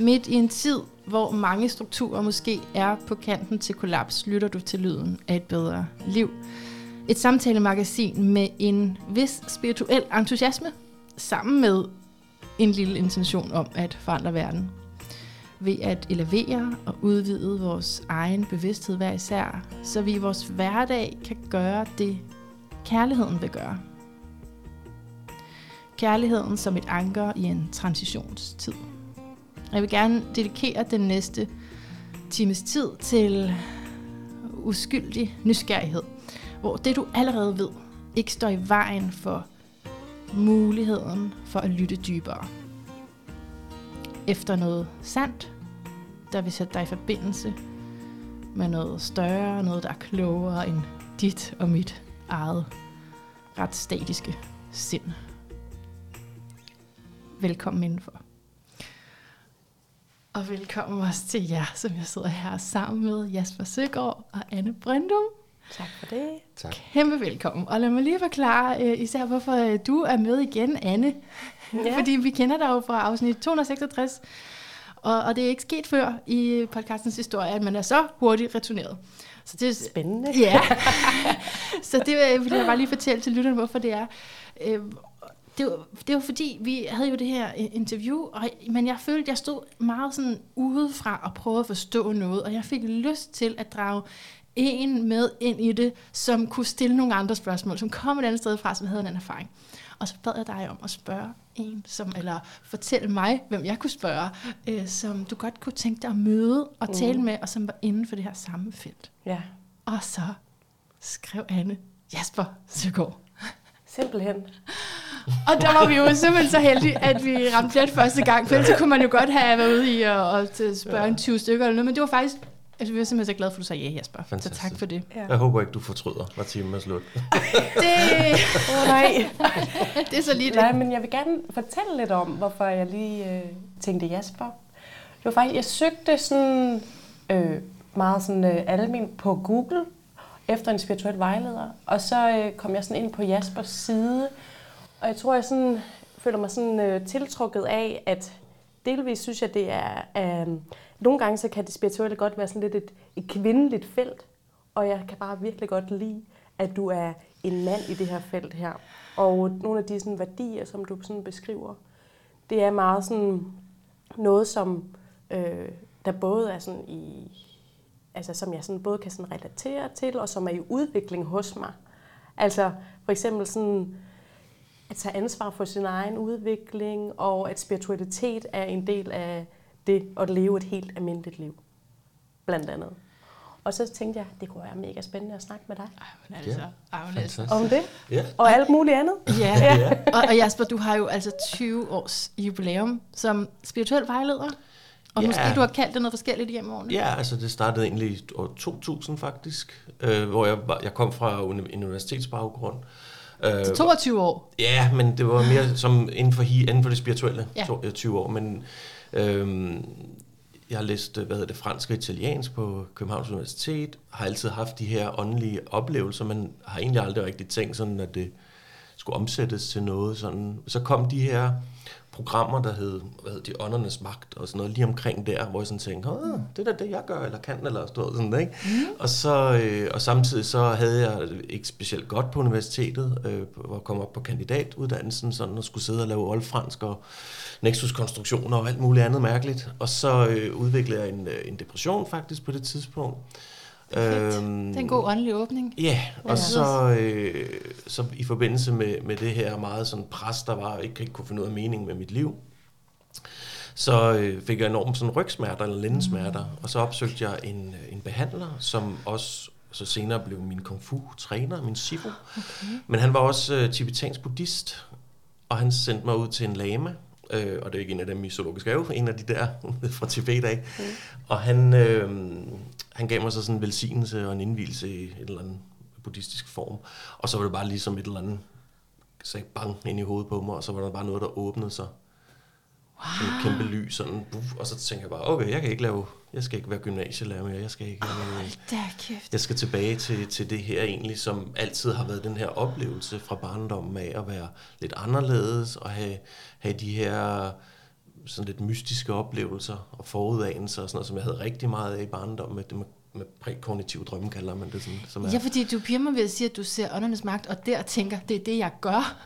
Midt i en tid, hvor mange strukturer måske er på kanten til kollaps, lytter du til lyden af et bedre liv. Et samtalemagasin med en vis spirituel entusiasme, sammen med en lille intention om at forandre verden. Ved at elevere og udvide vores egen bevidsthed hver især, så vi i vores hverdag kan gøre det, kærligheden vil gøre. Kærligheden som et anker i en transitionstid. Jeg vil gerne dedikere den næste times tid til uskyldig nysgerrighed, hvor det du allerede ved, ikke står i vejen for muligheden for at lytte dybere. Efter noget sandt, der vil sætte dig i forbindelse med noget større, noget der er klogere end dit og mit eget ret statiske sind. Velkommen indenfor. Og velkommen også til jer, som jeg sidder her sammen med Jasper Søgaard og Anne Brøndum. Tak for det. Tak. Kæmpe velkommen. Og lad mig lige forklare øh, især, hvorfor øh, du er med igen, Anne. Ja. Fordi vi kender dig jo fra afsnit 266, og, og det er ikke sket før i podcastens historie, at man er så hurtigt returneret. Så det er spændende. Ja. så det vil jeg bare lige fortælle til lytterne, hvorfor det er. Øh, det var, det var fordi, vi havde jo det her interview, og, men jeg følte, jeg stod meget sådan udefra og prøvede at forstå noget, og jeg fik lyst til at drage en med ind i det, som kunne stille nogle andre spørgsmål, som kom et andet sted fra, som havde en anden erfaring. Og så bad jeg dig om at spørge en, som, eller fortælle mig, hvem jeg kunne spørge, øh, som du godt kunne tænke dig at møde og mm. tale med, og som var inden for det her samme felt. Ja. Og så skrev Anne, Jasper Søgaard. Simpelthen. Og der var vi jo simpelthen så heldige, at vi ramte plet første gang, for så kunne man jo godt have været ude i at, at spørge en 20 stykker eller noget, men det var faktisk Altså, vi er simpelthen så glade for, at du sagde ja, Jasper. Fantastisk. Så tak for det. Ja. Jeg håber ikke, du fortryder, når timen er slut. det... Oh, nej. det er så lige det. Nej, men jeg vil gerne fortælle lidt om, hvorfor jeg lige øh, tænkte Jasper. Det var faktisk, jeg søgte sådan øh, meget sådan øh, almen på Google efter en spirituel vejleder, og så øh, kom jeg sådan ind på Jaspers side, og jeg tror, jeg sådan føler mig sådan øh, tiltrukket af, at delvis synes jeg, det er... Øh, nogle gange så kan det spirituelle godt være sådan lidt et, et kvindeligt felt, og jeg kan bare virkelig godt lide, at du er en mand i det her felt her. Og nogle af de sådan, værdier, som du sådan beskriver, det er meget sådan noget, som øh, der både er sådan i, altså som jeg sådan både kan sådan relatere til, og som er i udvikling hos mig. Altså for eksempel sådan at tage ansvar for sin egen udvikling, og at spiritualitet er en del af det at leve et helt almindeligt liv, blandt andet. Og så tænkte jeg, det kunne være mega spændende at snakke med dig. Ej, men altså, ja, altså. Om det. Ja. Og alt muligt andet. Ja, ja. og, og Jasper, du har jo altså 20 års jubilæum som spirituel vejleder. Og ja. måske du har kaldt det noget forskelligt hjemme årene. Ja, altså det startede egentlig i år 2000 faktisk, øh, hvor jeg, jeg kom fra en universitetsbaggrund. Øh, Til 22 år? Ja, men det var mere som inden for, inden for det spirituelle, ja. 20 år. Men Øhm, jeg har læst hvad hedder det, fransk og italiensk på Københavns Universitet, har altid haft de her åndelige oplevelser, men har egentlig aldrig rigtig tænkt sådan, at det skulle omsættes til noget. Sådan. Så kom de her programmer, der hed, hvad hed de, Åndernes Magt og sådan noget, lige omkring der, hvor jeg sådan tænkte, Åh, det er det, jeg gør, eller kan, eller sådan, ikke? Mm. Og, så, øh, og samtidig så havde jeg ikke specielt godt på universitetet, øh, hvor jeg kom op på kandidatuddannelsen, sådan, og skulle sidde og lave oldfransk og nexus-konstruktioner og alt muligt andet mærkeligt. Og så øh, udviklede jeg en, øh, en depression faktisk på det tidspunkt. Øhm, det er en god åndelig åbning. Ja, og. Så, øh, så i forbindelse med, med det her meget sådan pres, der var, ikke, ikke kunne finde ud af mening med mit liv, så øh, fik jeg enormt sådan rygsmerter eller lændesmerter, mm. og så opsøgte jeg en, en behandler, som også så senere blev min kung fu træner, min sifu. Okay. Men han var også øh, tibetansk buddhist, og han sendte mig ud til en lama, øh, og det er ikke en af dem i Zoologisk Have, en af de der fra Tibet af. Mm. Og han, øh, han gav mig så sådan en velsignelse og en indvielse i et eller andet buddhistisk form. Og så var det bare ligesom et eller andet, sagde bang ind i hovedet på mig, og så var der bare noget, der åbnede sig. Wow. Et kæmpe lys, sådan, buff, og så tænkte jeg bare, okay, jeg kan ikke lave, jeg skal ikke være gymnasielærer mere, jeg skal ikke, oh, kæft. jeg skal tilbage til, til det her egentlig, som altid har været den her oplevelse fra barndommen af at være lidt anderledes, og have, have de her sådan lidt mystiske oplevelser og forudanelser og sådan noget, som jeg havde rigtig meget af i barndommen med det med, med prækognitiv drømme, kalder man det sådan. Som er, Ja, fordi du bliver mig ved at sige, at du ser åndernes magt, og der tænker, det er det, jeg gør.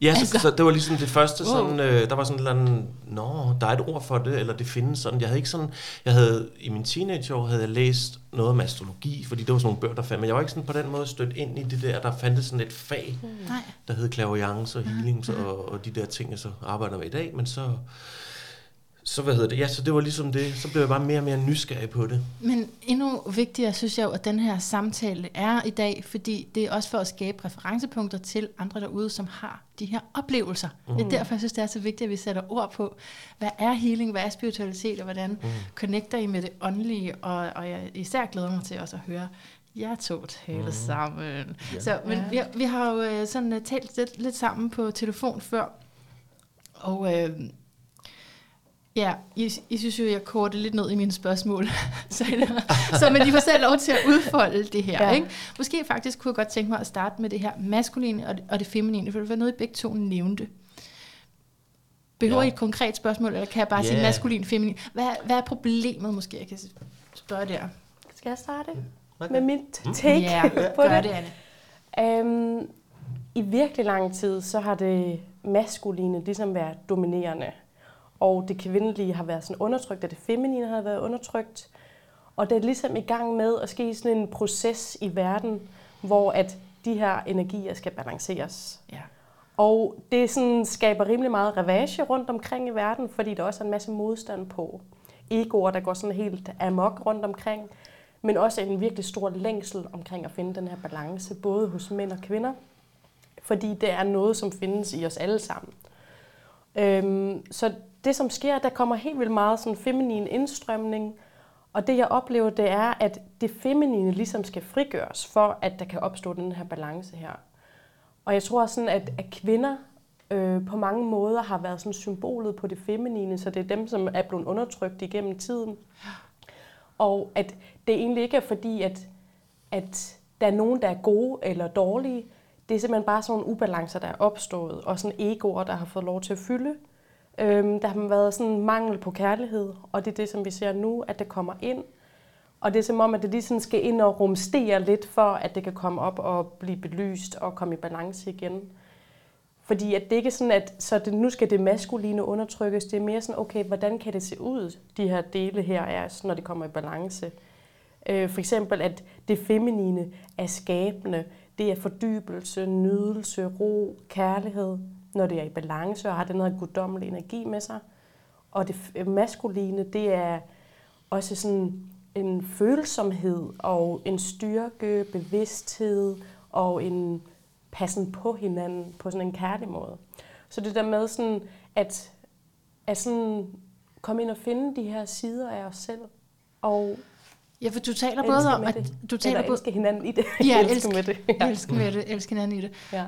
Ja, så, Altså- altså, så det var ligesom det første Wow. sådan, øh, der var sådan en eller anden, nå, der er et ord for det, eller det findes sådan. Jeg havde ikke sådan, jeg havde, i min teenageår havde jeg læst noget om astrologi, fordi det var sådan nogle bøger, der fandt, men jeg var ikke sådan på den måde stødt ind i det der, der fandtes sådan et fag, Nej. der hed clairvoyance og healing, og, og de der ting, jeg så arbejder med i dag, men så, så hvad hedder det, ja, så det var ligesom det, så blev jeg bare mere og mere nysgerrig på det. Men endnu vigtigere synes jeg jo, at den her samtale er i dag, fordi det er også for at skabe referencepunkter til andre derude, som har de her oplevelser. Mm. Det er derfor, jeg synes, det er så vigtigt, at vi sætter ord på, hvad er healing, hvad er spiritualitet, og hvordan mm. connecter I med det åndelige, og, og jeg især glæder mig til også at høre jer to tale mm. sammen. Ja. Så, men Ja. vi, har- vi har jo øh, sådan uh, talt lidt, lidt sammen på telefon før, og øh, Ja, I, I synes jo, jeg korte lidt ned i mine spørgsmål. så, så men I får selv lov til at udfolde det her. Ja. Ikke? Måske faktisk kunne jeg godt tænke mig at starte med det her maskuline og det, og det feminine, for det var noget, I begge to nævnte. Behøver Ja. I et konkret spørgsmål, eller kan jeg bare yeah. sige maskulin, feminin? Hvad, hvad er problemet måske, jeg kan spørge der? Skal jeg starte Okay. med mit take ja, på gør det? det, Anne. Øhm, I virkelig lang tid, så har det maskuline ligesom været dominerende. Og det kvindelige har været sådan undertrykt, og det feminine har været undertrykt. Og det er ligesom i gang med at ske sådan en proces i verden, hvor at de her energier skal balanceres. Ja. Og det sådan skaber rimelig meget ravage rundt omkring i verden, fordi der også er en masse modstand på egoer, der går sådan helt amok rundt omkring, men også en virkelig stor længsel omkring at finde den her balance, både hos mænd og kvinder, fordi det er noget, som findes i os alle sammen. Øhm, så det, som sker, der kommer helt vildt meget sådan feminin indstrømning, og det, jeg oplever, det er, at det feminine ligesom skal frigøres, for at der kan opstå den her balance her. Og jeg tror sådan, at, at kvinder øh, på mange måder har været sådan symbolet på det feminine, så det er dem, som er blevet undertrykt igennem tiden. Og at det egentlig ikke er fordi, at, at der er nogen, der er gode eller dårlige. Det er simpelthen bare sådan nogle ubalancer, der er opstået, og sådan egoer, der har fået lov til at fylde. Øhm, der har været sådan en mangel på kærlighed, og det er det, som vi ser nu, at det kommer ind. Og det er som om, at det lige sådan skal ind og rumstere lidt, for at det kan komme op og blive belyst og komme i balance igen. Fordi at det ikke er sådan, at så det, nu skal det maskuline undertrykkes. Det er mere sådan, okay, hvordan kan det se ud, de her dele her er, når det kommer i balance. Øh, for eksempel, at det feminine er skabende. Det er fordybelse, nydelse, ro, kærlighed, når det er i balance og har den her guddommelige energi med sig. Og det maskuline, det er også sådan en følsomhed og en styrke, bevidsthed og en passen på hinanden på sådan en kærlig måde. Så det der med sådan at, at sådan komme ind og finde de her sider af os selv og Ja, for du taler både om, at du taler Eller både... elske hinanden i det. Ja, elske elske, med det. Ja. elske med det, elske hinanden i det. Ja.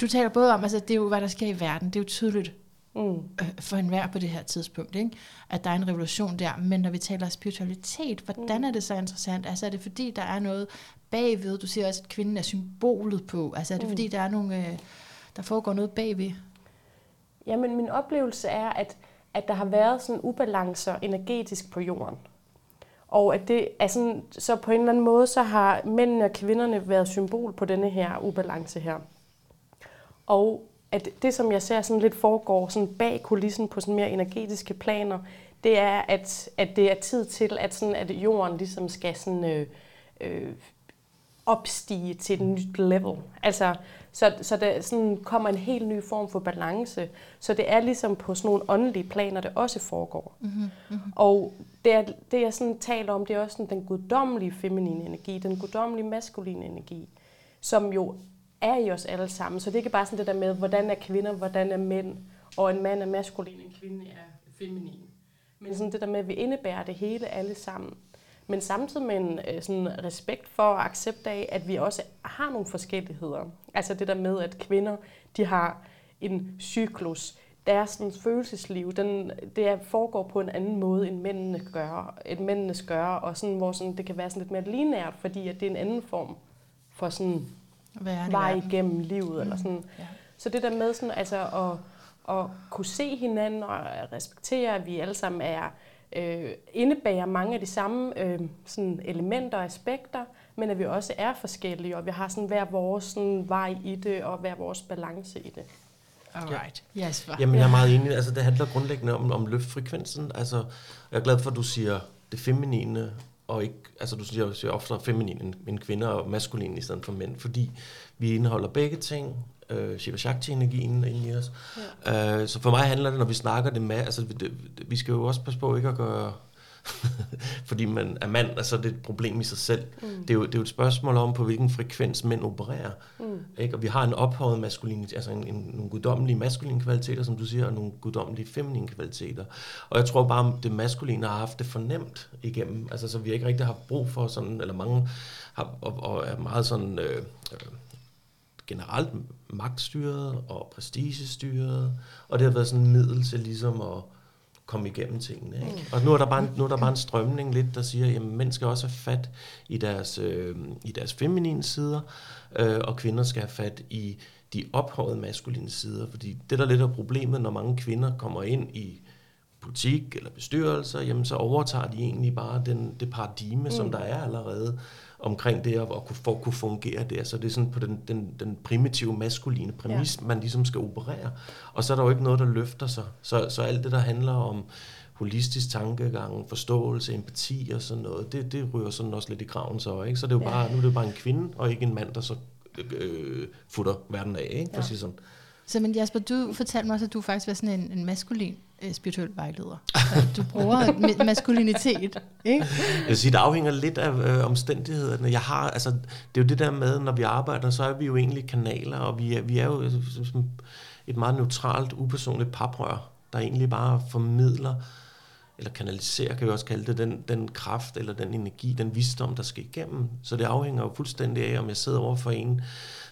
Du taler både om, altså det er jo, hvad der sker i verden. Det er jo tydeligt Mm. øh, for enhver på det her tidspunkt, ikke? at der er en revolution der. Men når vi taler spiritualitet, hvordan er det så interessant? Altså er det fordi, der er noget bagved? Du siger også, at kvinden er symbolet på. Altså er det Mm. fordi, der er nogle, øh, der foregår noget bagved? Jamen, min oplevelse er, at, at der har været sådan ubalancer energetisk på jorden. Og at det er sådan, så på en eller anden måde, så har mændene og kvinderne været symbol på denne her ubalance her. Og at det, som jeg ser sådan lidt foregår sådan bag kulissen på sådan mere energetiske planer, det er, at, at det er tid til, at, sådan, at jorden ligesom skal sådan, øh, øh, opstige til et nyt level. Altså, så, så der sådan kommer en helt ny form for balance. Så det er ligesom på sådan nogle åndelige planer, det også foregår. Mm-hmm. Mm-hmm. Og det, er, det jeg sådan taler om, det er også sådan den guddommelige feminine energi, den guddommelige maskuline energi, som jo er i os alle sammen. Så det er ikke bare sådan det der med, hvordan er kvinder, hvordan er mænd, og en mand er maskulin, en kvinde er feminin. Men sådan det der med, at vi indebærer det hele alle sammen. Men samtidig med en øh, sådan respekt for og accept af, at vi også har nogle forskelligheder. Altså det der med, at kvinder, de har en cyklus. Deres sådan, følelsesliv, den, det er, foregår på en anden måde, end mændene gør, end mændenes gør, og sådan, hvor sådan, det kan være sådan lidt mere linært, fordi at det er en anden form for sådan vej igennem livet. Eller sådan. Ja. Så det der med sådan, altså, at, at kunne se hinanden og respektere, at vi alle sammen er øh, indebærer mange af de samme øh, sådan elementer og aspekter, men at vi også er forskellige, og vi har sådan hver vores sådan, vej i det, og hver vores balance i det. Alright. Yes, for. Jamen, jeg er meget enig. Altså, det handler grundlæggende om, om løftfrekvensen. Altså, jeg er glad for, at du siger det feminine, og ikke, altså du siger, siger ofte feminin end kvinder, og maskulin i stedet for mænd, fordi vi indeholder begge ting, øh, Shiva Shakti-energien inde i os. Ja. Øh, så for mig handler det, når vi snakker det med, altså det, det, vi skal jo også passe på ikke at gøre fordi man er mand, altså det er et problem i sig selv. Mm. Det, er jo, det er jo et spørgsmål om, på hvilken frekvens mænd opererer. Mm. Ikke? Og vi har en ophøjet maskulin, altså en, en, nogle guddommelige maskuline kvaliteter, som du siger, og nogle guddommelige feminine kvaliteter. Og jeg tror bare, det maskuline har haft det fornemt igennem. Altså, så vi ikke rigtig har brug for sådan, eller mange har, og, og er meget sådan... Øh, øh, generelt magtstyret og prestigestyret, og det har været sådan en middel til ligesom at komme igennem tingene. Ikke? Mm. Og nu er, der bare en, nu er der bare en strømning lidt, der siger, at mænd skal også have fat i deres, øh, i deres feminine sider, øh, og kvinder skal have fat i de ophøjede maskuline sider. Fordi det, der lidt er problemet, når mange kvinder kommer ind i politik eller bestyrelser, jamen så overtager de egentlig bare den, det paradigme, mm. som der er allerede omkring det, og, kunne, for at kunne fungere der. Så det er sådan på den, den, den primitive maskuline præmis, ja. man ligesom skal operere. Og så er der jo ikke noget, der løfter sig. Så, så alt det, der handler om holistisk tankegang, forståelse, empati og sådan noget, det, det ryger sådan også lidt i graven så, ikke? Så det er jo bare, nu er det jo bare en kvinde, og ikke en mand, der så øh, futter verden af, ikke? For ja. sådan. Så men Jasper, du fortalte mig også, at du faktisk var sådan en, en maskulin Øh, spirituel vejleder. Så du bruger maskulinitet, ikke? Jeg vil sige, det afhænger lidt af øh, omstændighederne. Jeg har, altså, det er jo det der med, når vi arbejder, så er vi jo egentlig kanaler, og vi er, vi er jo øh, som et meget neutralt, upersonligt paprør, der egentlig bare formidler, eller kanaliserer, kan vi også kalde det, den, den kraft, eller den energi, den visdom, der skal igennem. Så det afhænger jo fuldstændig af, om jeg sidder over for en,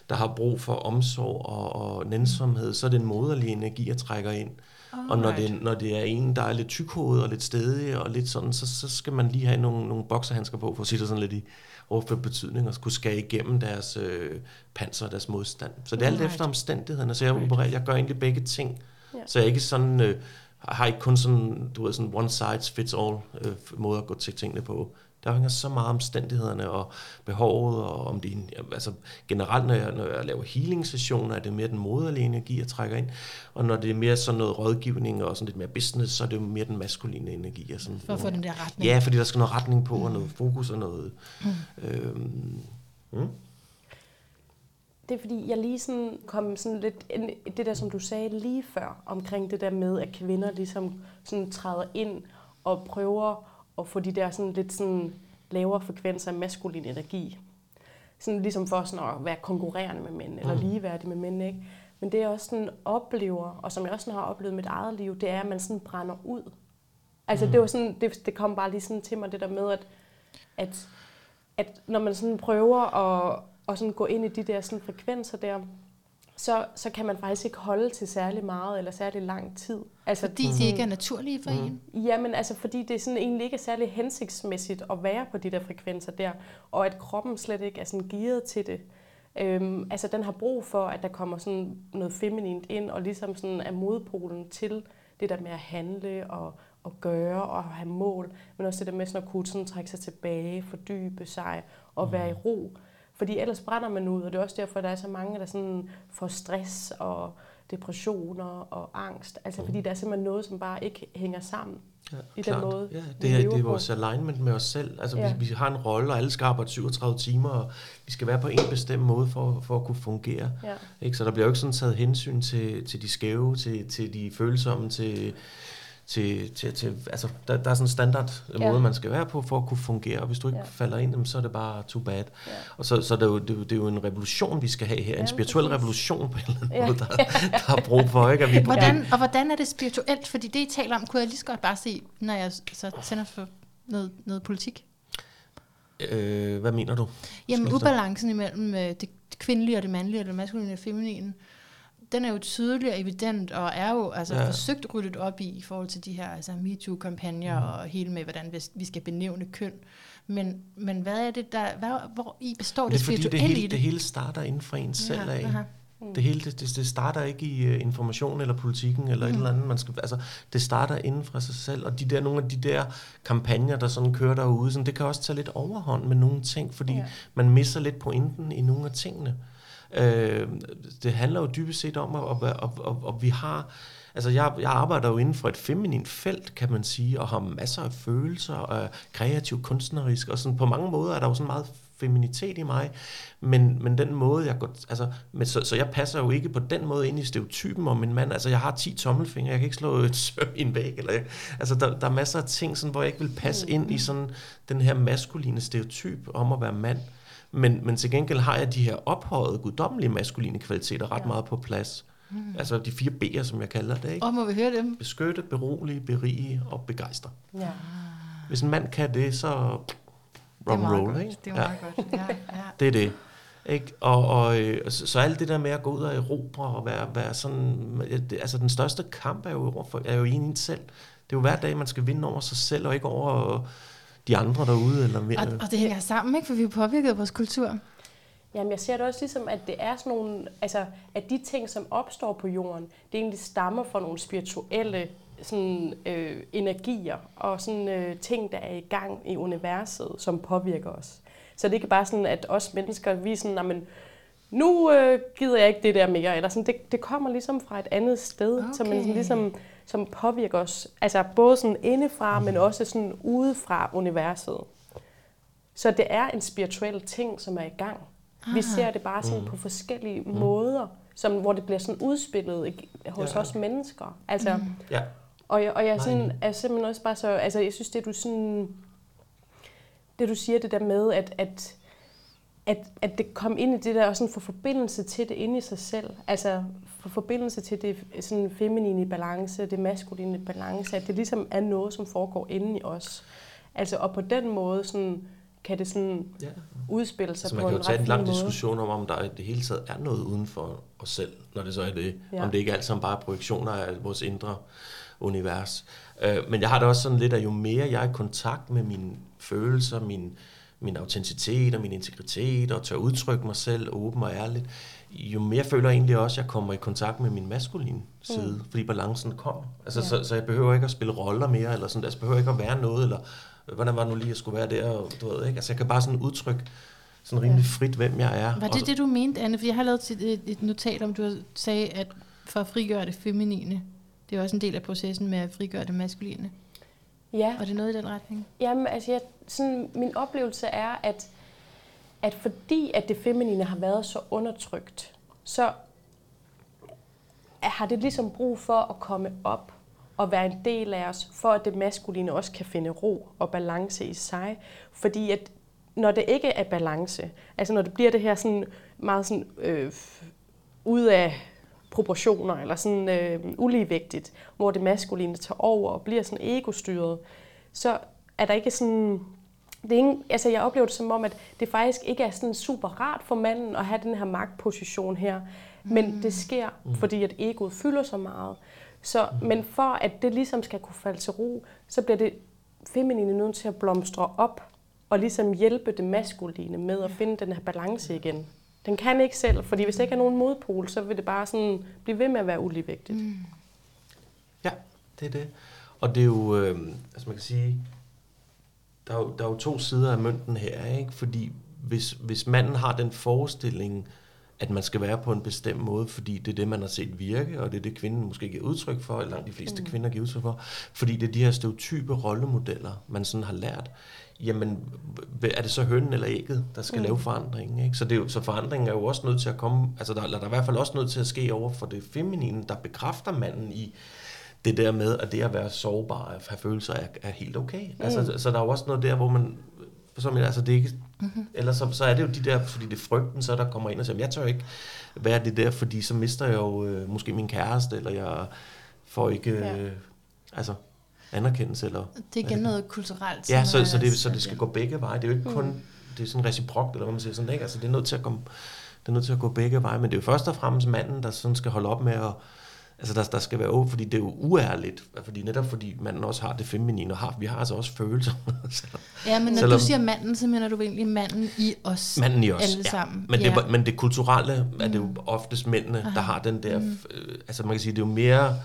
der har brug for omsorg og, og nænsomhed, så er det en moderlig energi, jeg trækker ind. Alright. Og når det, når det er en, der er lidt tykhoved og lidt stedig og lidt sådan, så, så skal man lige have nogle, nogle bokserhandsker på, for at sige det sådan lidt i overført betydning, og skulle skære igennem deres øh, panser og deres modstand. Så det er alt efter omstændighederne, så jeg, opererer, jeg gør egentlig begge ting. Yeah. Så jeg er ikke sådan... Øh, har ikke kun sådan, du ved, sådan one size fits all øh, måde at gå til tingene på. Der hænger så meget omstændighederne og behovet, og om det altså generelt, når jeg, når jeg laver healing-sessioner, er det mere den moderlige energi, jeg trækker ind, og når det er mere sådan noget rådgivning og sådan lidt mere business, så er det jo mere den maskuline energi. Og sådan, For at få den der retning. Ja, fordi der skal noget retning på, og noget fokus og noget... Mm. Øhm, mm. Det er fordi, jeg lige sådan kom sådan lidt ind, det der, som du sagde lige før, omkring det der med, at kvinder ligesom sådan træder ind og prøver at få de der sådan lidt sådan lavere frekvenser af maskulin energi. Sådan ligesom for sådan at være konkurrerende med mænd, eller mm. ligeværdig med mænd, ikke? Men det jeg også sådan oplever, og som jeg også sådan har oplevet i mit eget liv, det er, at man sådan brænder ud. Altså mm. det var sådan, det, det kom bare lige sådan til mig, det der med, at, at, at når man sådan prøver at, at sådan gå ind i de der sådan frekvenser der, så, så kan man faktisk ikke holde til særlig meget eller særlig lang tid. Altså, fordi de ikke er naturlige for mm. en? Jamen, altså fordi det sådan egentlig ikke er særlig hensigtsmæssigt at være på de der frekvenser der, og at kroppen slet ikke er sådan gearet til det. Øhm, altså den har brug for, at der kommer sådan noget feminint ind, og ligesom sådan er modpolen til det der med at handle og, og gøre og have mål, men også det der med sådan at kunne sådan trække sig tilbage, fordybe sig og mm. være i ro. Fordi ellers brænder man ud, og det er også derfor, der er så mange, der sådan får stress og depressioner og angst. Altså mm. fordi der er simpelthen noget, som bare ikke hænger sammen ja, i klart. den måde, ja, det, er, det er vores alignment med os selv. Altså ja. vi, vi har en rolle, og alle skal arbejde 37 timer, og vi skal være på en bestemt måde for, for at kunne fungere. Ja. Ikke? Så der bliver jo ikke sådan taget hensyn til, til de skæve, til, til de følsomme, til til, til, til altså, der, der er sådan en standard ja. måde, man skal være på for at kunne fungere, og hvis du ikke ja. falder ind, så er det bare too bad. Ja. Og så, så det er jo, det, er jo, det er jo en revolution, vi skal have her, ja, en spirituel præcis. revolution på en eller anden ja. måde, der, der er brug for. Ikke? At vi hvordan, og hvordan er det spirituelt? Fordi det, I taler om, kunne jeg lige så godt bare se, når jeg så sender for noget, noget politik. Øh, hvad mener du? Jamen ubalancen imellem øh, det kvindelige og det mandlige, og det maskuline og det feminine den er jo tydelig og evident, og er jo altså, ja. forsøgt ryddet op i, i forhold til de her altså, MeToo-kampagner, mm. og hele med, hvordan vi skal benævne køn. Men, men hvad er det, der, hvad, hvor i består det, det spirituelle det hele, i det? Det hele starter inden for en selv ja, af. Aha. Mm. Det hele, det, det, starter ikke i uh, information eller politikken eller mm. et eller andet. Man skal, altså, det starter inden fra sig selv, og de der, nogle af de der kampagner, der sådan kører derude, sådan, det kan også tage lidt overhånd med nogle ting, fordi ja. man misser lidt pointen i nogle af tingene. Øh, det handler jo dybest set om, at, at, at, at, at vi har... Altså, jeg, jeg arbejder jo inden for et feminint felt, kan man sige, og har masser af følelser, og kreativ, kunstnerisk, og sådan på mange måder er der jo sådan meget feminitet i mig, men, men den måde, jeg går, altså, men så, så jeg passer jo ikke på den måde ind i stereotypen om en mand, altså jeg har 10 tommelfingre, jeg kan ikke slå et søm i en væg, eller, altså der, der er masser af ting, sådan, hvor jeg ikke vil passe ind i sådan den her maskuline stereotyp om at være mand, men, men til gengæld har jeg de her ophøjede, guddommelige maskuline kvaliteter ret ja. meget på plads. Mm. Altså de fire B'er, som jeg kalder det. Ikke? Og må vi høre dem? Beskytte, berolige, berige og begejstre. Ja. Hvis en mand kan det, så and roll, ikke? Det er meget ja. godt. Ja, ja. det er det. Ikke? Og, og øh, så, så alt det der med at gå ud og erobre og være, være sådan... Det, altså den største kamp er jo, er jo i en selv. Det er jo hver dag, man skal vinde over sig selv, og ikke over de andre derude. Eller mere. Og, og det hænger sammen, ikke? For vi er påvirket af vores kultur. Jamen, jeg ser det også ligesom, at det er sådan nogle, altså, at de ting, som opstår på jorden, det egentlig stammer fra nogle spirituelle sådan, øh, energier og sådan øh, ting, der er i gang i universet, som påvirker os. Så det er ikke bare sådan, at os mennesker, vi er sådan, men nu øh, gider jeg ikke det der mere, eller sådan, det, det kommer ligesom fra et andet sted, okay. som, man sådan, ligesom, som påvirker os, altså både sådan indefra, men også sådan udefra universet. Så det er en spirituel ting, som er i gang. Aha. Vi ser det bare sådan mm. på forskellige mm. måder, som, hvor det bliver sådan udspillet hos ja. os mennesker. Altså, mm. ja. Og jeg, og jeg sådan, er simpelthen også bare så, altså jeg synes, det du sådan, det du siger, det der med, at, at, at, at det kom ind i det der, og sådan få forbindelse til det inde i sig selv. Altså få forbindelse til det sådan feminine balance, det maskuline balance, at det ligesom er noget, som foregår inde i os. Altså, og på den måde sådan, kan det sådan ja. udspille sig altså, på en Man kan jo tage en lang måde. diskussion om, om der i det hele taget er noget uden for os selv, når det så er det. Ja. Om det ikke alt sammen bare er projektioner af vores indre univers. Øh, men jeg har det også sådan lidt, at jo mere jeg er i kontakt med mine følelser, min, min autenticitet og min integritet, og tør udtrykke mig selv åben og ærligt, jo mere føler jeg egentlig også, at jeg kommer i kontakt med min maskuline side, mm. fordi balancen kommer. Altså, ja. så, så jeg behøver ikke at spille roller mere, eller sådan, altså, jeg behøver ikke at være noget, eller hvordan var det nu lige, at skulle være der, og, du ved, ikke? Altså, jeg kan bare sådan udtrykke sådan rimelig frit, hvem jeg er. Var det det, du mente, Anne? For jeg har lavet et, et notat om, du sagde, at for at frigøre det feminine, det er også en del af processen med at frigøre det maskuline. Ja. Og det er noget i den retning? Jamen, altså, jeg, sådan, min oplevelse er, at, at fordi at det feminine har været så undertrykt, så har det ligesom brug for at komme op og være en del af os, for at det maskuline også kan finde ro og balance i sig. Fordi at når det ikke er balance, altså når det bliver det her sådan meget sådan, øh, ud af proportioner, eller sådan øh, uligevægtigt, hvor det maskuline tager over og bliver sådan egostyret, så er der ikke sådan... Det er ingen, altså jeg oplever det som om, at det faktisk ikke er sådan super rart for manden at have den her magtposition her, men mm. det sker, mm. fordi at egoet fylder så meget. Så, mm. Men for at det ligesom skal kunne falde til ro, så bliver det feminine nødt til at blomstre op, og ligesom hjælpe det maskuline med at finde den her balance igen. Den kan ikke selv, fordi hvis der ikke er nogen modpol, så vil det bare sådan blive ved med at være uligevægtigt. Mm. Ja, det er det. Og det er jo, øh, altså man kan sige, der er, jo, der er jo to sider af mønten her, ikke? Fordi hvis, hvis manden har den forestilling, at man skal være på en bestemt måde, fordi det er det, man har set virke, og det er det, kvinden måske giver udtryk for, eller de fleste mm. kvinder giver udtryk for, fordi det er de her stereotype rollemodeller, man sådan har lært, jamen er det så hønnen eller ægget, der skal mm. lave forandringen? Ikke? Så, det er jo, så forandringen er jo også nødt til at komme, altså der, der er i hvert fald også nødt til at ske over for det feminine, der bekræfter manden i det der med, at det at være sårbar, at have følelser, er, er helt okay. Mm. Altså, så, så der er jo også noget der, hvor man, som, altså det ikke, mm-hmm. eller så, så er det jo de der, fordi det er frygten, så der kommer ind og siger, jeg tør ikke være det der, fordi så mister jeg jo øh, måske min kæreste, eller jeg får ikke, øh, ja. altså anerkendelse. Eller, det er igen noget kulturelt. Ja, så, så, det, så det skal gå begge veje. Det er jo ikke kun, mm. det er sådan reciprokt, eller hvad man siger sådan, ikke? Altså det er nødt til at komme, det er nødt til at gå begge veje, men det er jo først og fremmest manden, der sådan skal holde op med at Altså, der, der skal være åben, fordi det er jo uærligt. Fordi netop fordi manden også har det feminine, og har, vi har altså også følelser. Ja, men når Selvom- du siger manden, så mener du egentlig manden i os. Manden i os, Alle ja. sammen. Men, ja. det, men det kulturelle er det jo oftest mændene, der har den der... Øh, altså man kan sige, det er jo mere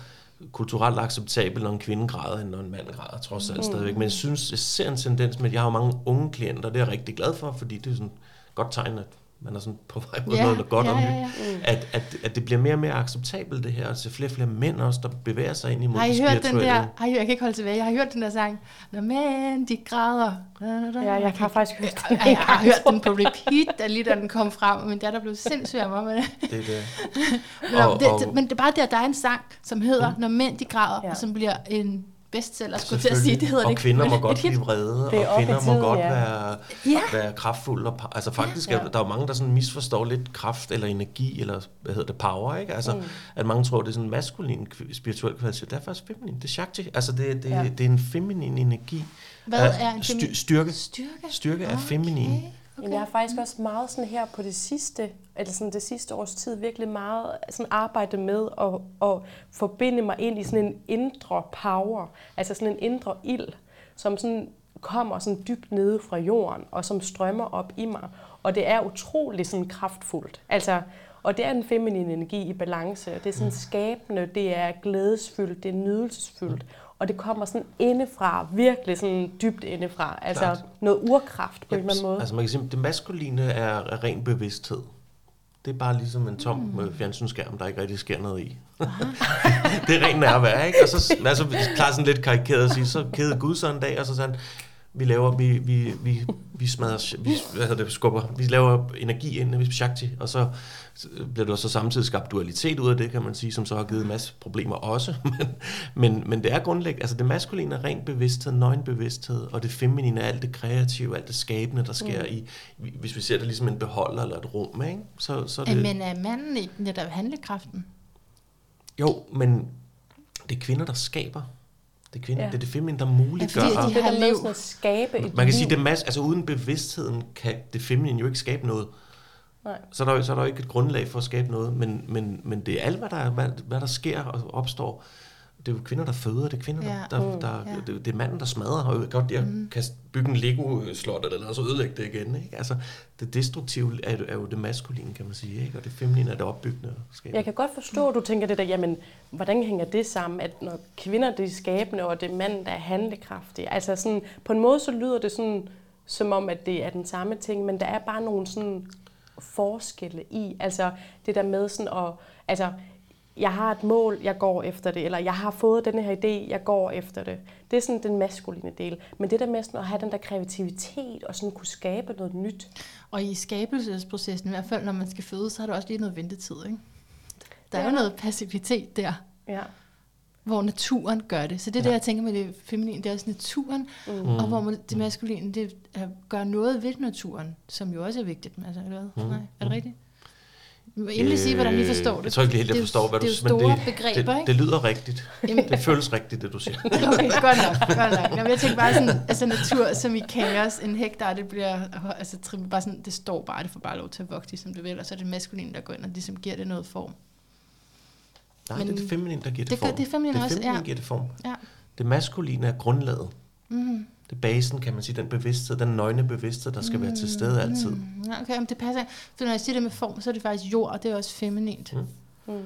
kulturelt acceptabelt, når en kvinde græder, end når en mand græder, trods alt stadigvæk. Men jeg synes, jeg ser en tendens med, at jeg har mange unge klienter, og det er jeg rigtig glad for, fordi det er sådan et godt tegn, at man er sådan på vej mod Ja, noget godt ja, og nyt. ja, ja. At, at, at det bliver mere og mere acceptabelt, det her, og så flere og flere mænd også, der bevæger sig ind imod Har I det hørt den der? Har I, jeg kan ikke holde tilbage. Jeg har hørt den der sang. Når mænd, de græder. Ja, jeg har faktisk hørt den. Jeg, jeg har hørt den på repeat, da lige da den kom frem, og min datter blev sindssyg af mig med det. Det er det. Men, Og- det, og- det, men det er bare det, at der er en sang, som hedder Når mænd, de græder, Ja. og som bliver en bestseller, skulle til at sige. Det hedder og det kvinder må godt blive vrede, er og kvinder må godt ja. være, Ja. være kraftfulde. Og, altså faktisk, ja. Ja. er, der er jo mange, der sådan misforstår lidt kraft eller energi, eller hvad hedder det, power, ikke? Altså, mm. at mange tror, det er sådan en maskulin spirituel kvalitet. Det er faktisk feminin. Det er shakti. Altså, det, det, ja. Det er en feminin energi. Hvad er en feminin? Styrke. Styrke? Styrke er Okay, feminin. Okay. Jeg har faktisk også meget sådan her på det sidste, eller sådan det sidste års tid, virkelig meget sådan arbejdet med at, at forbinde mig ind i sådan en indre power, altså sådan en indre ild, som sådan kommer sådan dybt nede fra jorden, og som strømmer op i mig. Og det er utrolig sådan kraftfuldt. Altså, og det er en feminin energi i balance, og det er sådan skabende, det er glædesfyldt, det er nydelsesfyldt, og det kommer sådan indefra, virkelig sådan dybt indefra. Altså Klart. noget urkraft på en eller anden måde. Altså man kan sige, det maskuline er, er ren bevidsthed. Det er bare ligesom en tom mm. fjernsynsskærm, der ikke rigtig sker noget i. det er ren nærvær, ikke? Og så altså, klart sådan lidt karikeret at sige, så kædede Gud så en dag, og så sagde han, vi laver, vi, vi, vi, vi smadrer, vi, hvad hedder det, skubber, vi laver energi ind i Shakti, og så bliver der så samtidig skabt dualitet ud af det, kan man sige, som så har givet en masse problemer også. Men, men, men det er grundlæggende, altså det maskuline er ren bevidsthed, nøgen bevidsthed, og det feminine er alt det kreative, alt det skabende, der sker mm. i, hvis vi ser det ligesom en beholder eller et rum, ikke? Så, så er det, Men er manden ikke netop handlekraften? jo, men det er kvinder, der skaber. Det er, kvinder, ja. Det, er det feminine, der muliggør. Ja, fordi er de det har liv. sådan at skabe et Man kan liv. sige, det mas, altså uden bevidstheden kan det feminine jo ikke skabe noget. Nej. Så er der, jo- så er der jo ikke et grundlag for at skabe noget, men, men, men det er alt, hvad der, er- hvad, hvad der sker og opstår. Det er jo kvinder, der føder, det er kvinder, Ja. der, der, der Ja. det, det er manden, der smadrer. Og godt, jeg mm. kan bygge en Lego-slot eller så ødelægge det igen. Ikke? Altså, det destruktive er, jo- er jo det maskuline, kan man sige, ikke? og det feminine er det opbyggende. og skabende. Jeg kan godt forstå, at du tænker det der, jamen, hvordan hænger det sammen, at når kvinder det er skabende, og det er mænd, der er handlekraftige. Altså sådan, på en måde så lyder det sådan, som om, at det er den samme ting, men der er bare nogle sådan forskelle i. Altså det der med sådan at, altså jeg har et mål, jeg går efter det, eller jeg har fået den her idé, jeg går efter det. Det er sådan den maskuline del. Men det der med sådan at have den der kreativitet, og sådan kunne skabe noget nyt. Og i skabelsesprocessen, i hvert fald når man skal føde, så er der også lige noget ventetid. Ikke? Der er jo Ja. noget passivitet der, Ja. hvor naturen gør det. Så det er Ja. det, jeg tænker med det feminine, det er også naturen, mm. og hvor man- det maskuline, det er, gør noget ved naturen, som jo også er vigtigt. Altså, eller hvad? Mm. Nej, er det rigtigt? Endelig sige, hvordan I forstår det. Øh, Jeg tror ikke helt, jeg Det er forstår, hvad du det er jo siger, store det, begreber, det, ikke? det lyder rigtigt. Jamen- Det føles rigtigt, det du siger. Okay, godt nok, godt nok. Jamen, jeg tænker bare sådan, altså natur som i kaos, en hektar, det bliver, altså bare sådan, det står bare, det får bare lov til at vokse, som det vil, og så er det maskulin, der går ind og ligesom giver det noget form. Nej, Men det er det feminine, der giver det, det form. det feminine det også, feminine ja. giver det form. Ja. Det maskuline er grundlaget. Mm. Det basen, kan man sige, den bevidsthed, den nøgne bevidsthed, der skal være til stede altid. Mm. Ja, okay, men det passer. For når jeg siger det med form, så er det faktisk jord, og det er også feminint. Mm. Mm.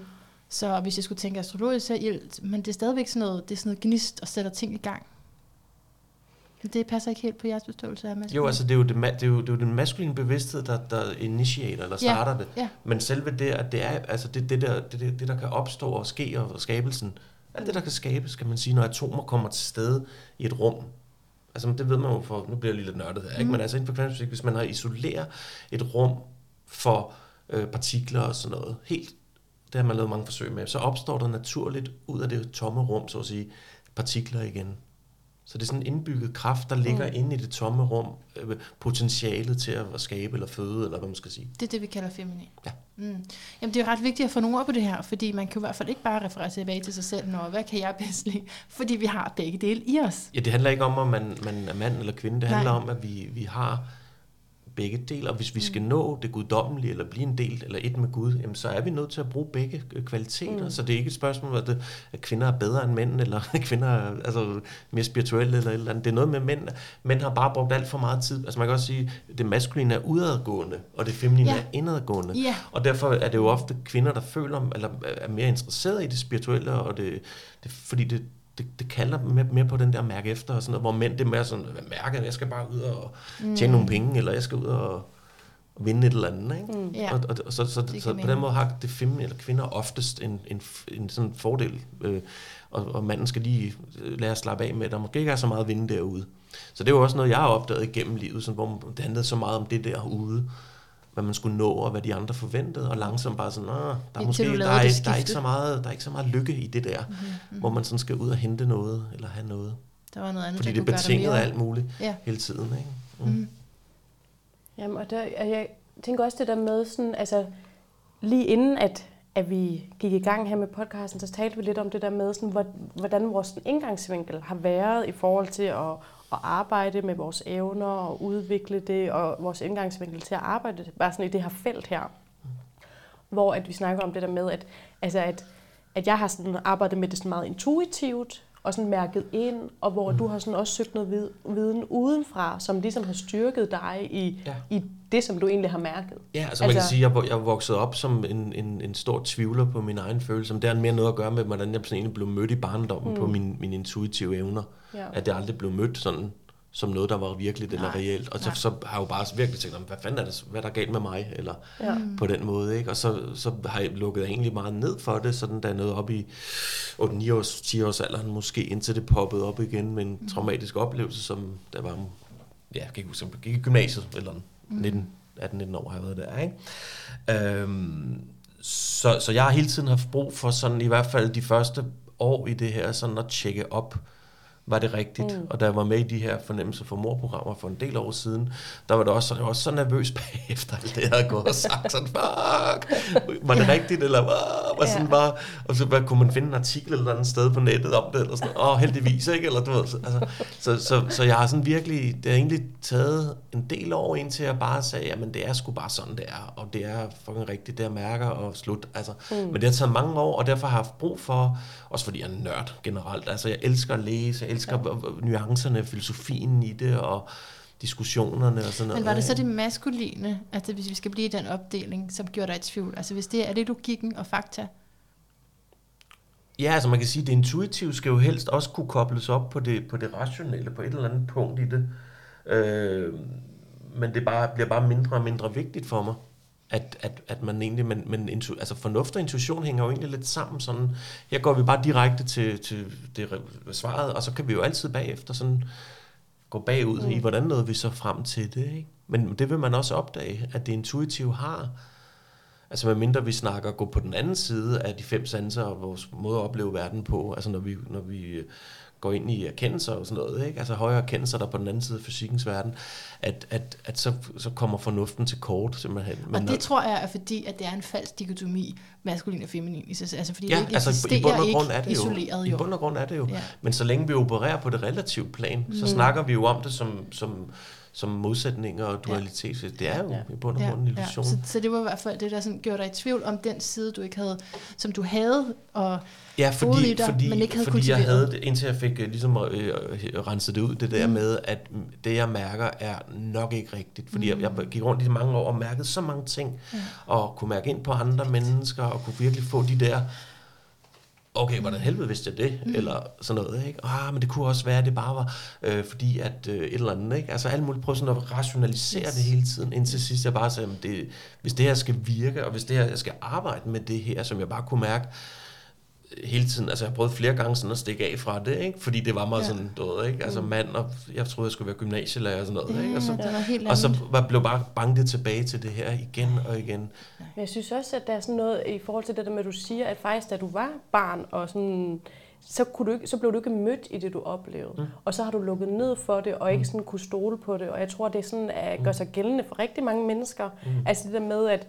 Så hvis jeg skulle tænke astrologisk, så er ild, men det er stadigvæk sådan noget, det er sådan noget gnist og sætter ting i gang. Det passer ikke helt på jeres forståelse af maskulin. Jo, altså det er jo, det, det er jo, det er jo den maskuline bevidsthed, der, der initiator, eller Ja, starter det. ja. Men selve det, at det er, altså det, det, der, det, det, det, der kan opstå og ske, og skabelsen, alt det, der kan skabes, kan man sige, når atomer kommer til stede i et rum. Altså det ved man jo for, nu bliver jeg lige lidt nørdet her, ikke? Mm. men altså inden for kvantumfysik, hvis man har isoleret et rum for øh, partikler og sådan noget, helt, det har man lavet mange forsøg med, så opstår der naturligt ud af det tomme rum, så at sige, partikler igen. Så det er sådan en indbygget kraft, der ligger mm. inde i det tomme rum, øh, potentialet til at skabe eller føde, eller hvad man skal sige. Det er det, vi kalder feminin. Ja. Mm. Jamen, det er jo ret vigtigt at få nogle ord på det her, fordi man kan jo i hvert fald ikke bare referere tilbage til sig selv, når hvad kan jeg bedst lide, fordi vi har begge dele i os. Ja, det handler ikke om, om man, man er mand eller kvinde. Det Nej. handler om, at vi, vi har begge dele, og hvis vi skal nå det guddommelige, eller blive en del, eller et med Gud, jamen, så er vi nødt til at bruge begge øh, kvaliteter. Mm. Så det er ikke et spørgsmål, at, det, at kvinder er bedre end mænd, eller at kvinder er altså, mere spirituelle, eller eller andet. Det er noget med mænd. Mænd har bare brugt alt for meget tid. Altså man kan også sige, at det maskuline er udadgående, og det feminine Ja. er indadgående. Ja. Og derfor er det jo ofte kvinder, der føler, eller er mere interesserede i det spirituelle, og det, det fordi det, det, det kalder mere, mere på den der mærke efter, og sådan noget, hvor mænd det er mere sådan, hvad mærker, jeg skal bare ud og tjene mm. nogle penge, eller jeg skal ud og, vinde et eller andet. Ikke? Mm. Ja. Og, og, og så, så, giver så på den måde har det feminine eller kvinder oftest en, en, en sådan fordel, øh, og, og manden skal lige øh, lære at slappe af med, at der måske ikke er så meget at vinde derude. Så det er jo også noget, jeg har opdaget igennem livet, sådan, hvor det handlede så meget om det derude, hvad man skulle nå, og hvad de andre forventede, og langsomt bare sådan, "Nå, der er måske der er, det der, er ikke skifte." så meget, der er ikke så meget lykke i det der, mm-hmm. hvor man sådan skal ud og hente noget, eller have noget. Der var noget andet, Fordi der det kunne er betinget af alt muligt Ja. hele tiden. Ikke? Mm. Jamen, og der, og jeg tænker også det der med, sådan, altså, lige inden at, at vi gik i gang her med podcasten, så talte vi lidt om det der med, sådan, hvor- hvordan vores sådan, indgangsvinkel har været i forhold til at, at arbejde med vores evner og udvikle det, og vores indgangsvinkel til at arbejde bare sådan i det her felt her. Hvor at vi snakker om det der med, at, altså at, at jeg har sådan arbejdet med det sådan meget intuitivt, og sådan mærket ind, og hvor mm. du har sådan også søgt noget vid- viden udenfra, som ligesom har styrket dig i, Ja. i det, som du egentlig har mærket. Ja, altså man kan Altså- sige, at jeg, jeg vokset op som en, en, en stor tvivler på min egen følelse. Men det har mere noget at gøre med, hvordan jeg sådan egentlig blev mødt i barndommen mm. på mine, mine intuitive evner. Ja. At det aldrig blev mødt sådan som noget, der var virkeligt eller Nej, reelt. Og så, nej. så har jeg jo bare virkelig tænkt, "Nå, hvad fanden er det, hvad er der galt med mig? Eller Ja. på den måde, ikke? Og så, så har jeg lukket egentlig meget ned for det, sådan der noget op i 8-9 års, 10 års alderen måske, indtil det poppede op igen med en traumatisk oplevelse, som der var, ja, jeg kan ikke huske, jeg gik i gymnasiet, eller 19, 18-19 år har jeg været der, ikke? Øhm, så, så jeg har hele tiden haft brug for sådan, i hvert fald de første år i det her, sådan at tjekke op, var det rigtigt? Mm. Og da jeg var med i de her fornemmelser for morprogrammer for en del år siden, der var det også, jeg var også så nervøs bagefter alt det, havde gået og sagt. Sådan, fuck, var det rigtigt? Eller hvad? Var sådan Ja. bare, og så hvad, kunne man finde en artikel eller et andet sted på nettet om det? Eller sådan, åh, heldigvis, ikke? Eller, du ved, så- altså, så, så, så, jeg har sådan virkelig, det har egentlig taget en del år indtil jeg bare sagde, jamen det er sgu bare sådan, det er, og det er fucking rigtigt, det jeg mærker, og slut. Altså, mm. Men det har taget mange år, og derfor har jeg haft brug for, også fordi jeg er nørd generelt, altså jeg elsker at læse, jeg elsker ja. nuancerne, filosofien i det, og diskussionerne og sådan noget. Men var det så det maskuline, altså hvis vi skal blive i den opdeling, som gjorde dig i tvivl? Altså hvis det er det logikken og fakta? Ja, altså man kan sige, at det intuitive skal jo helst også kunne kobles op på det, på det rationelle, på et eller andet punkt i det. Øh, men det bare, bliver bare mindre og mindre vigtigt for mig, at, at, at man egentlig, men, men intu, altså fornuft og intuition hænger jo egentlig lidt sammen sådan. Her går vi bare direkte til, til det re- svaret, og så kan vi jo altid bagefter sådan gå bagud mm. i, hvordan nåede vi så frem til det, ikke? Men det vil man også opdage, at det intuitive har, Altså medmindre vi snakker gå på den anden side af de fem sanser og vores måde at opleve verden på, altså når vi, når vi går ind i erkendelser og sådan noget, ikke? altså højere erkendelser, der er på den anden side af fysikkens verden, at, at, at så, så kommer fornuften til kort simpelthen. Og når- det tror jeg er fordi, at det er en falsk dikotomi, maskulin og feminin. i. Altså fordi Ja, det ikke altså eksisterer i bund og grund er det jo. isoleret I jo. bund og grund er det jo. Ja. Men så længe vi opererer på det relative plan, så snakker vi jo om det som, som, som modsætninger og dualitet. Det er jo Ja. i bund og grund en illusion. Så, så det var i hvert fald det, der sådan gjorde dig i tvivl om den side, du ikke havde, som du havde, og Ja, fordi, i dig, fordi, men ikke havde fordi jeg kultiveret. havde det, indtil jeg fik øh, ligesom øh, øh, renset det ud, det der mm. med, at mm, det jeg mærker er nok ikke rigtigt. Fordi mm. jeg, jeg gik rundt i mange år og mærkede så mange ting, ja. og kunne mærke ind på andre mennesker, og kunne virkelig få de der, okay, hvordan helvede vidste jeg det? Mm. Eller sådan noget, ikke? Ah, men det kunne også være, at det bare var, øh, fordi at øh, et eller andet, ikke? Altså alt muligt, prøve sådan at rationalisere yes. det hele tiden, indtil sidst jeg bare sagde, det, hvis det her skal virke, og hvis det her, jeg skal arbejde med det her, som jeg bare kunne mærke, hele tiden, altså jeg har prøvet flere gange sådan at stikke af fra det, ikke? fordi det var meget Ja. ja. sådan, du ved, ikke? altså mand, og jeg troede, jeg skulle være gymnasielærer og sådan noget, ikke? og så, og så var- blev bare banket tilbage til det her igen og igen. Men jeg synes også, at der er sådan noget i forhold til det der med, at du siger, at faktisk da du var barn, og sådan, så, kunne du ikke, så blev du ikke mødt i det, du oplevede. Mm. Og så har du lukket ned for det, og ikke sådan kunne stole på det. Og jeg tror, det er sådan, at gør sig gældende for rigtig mange mennesker. Mm. Altså det der med, at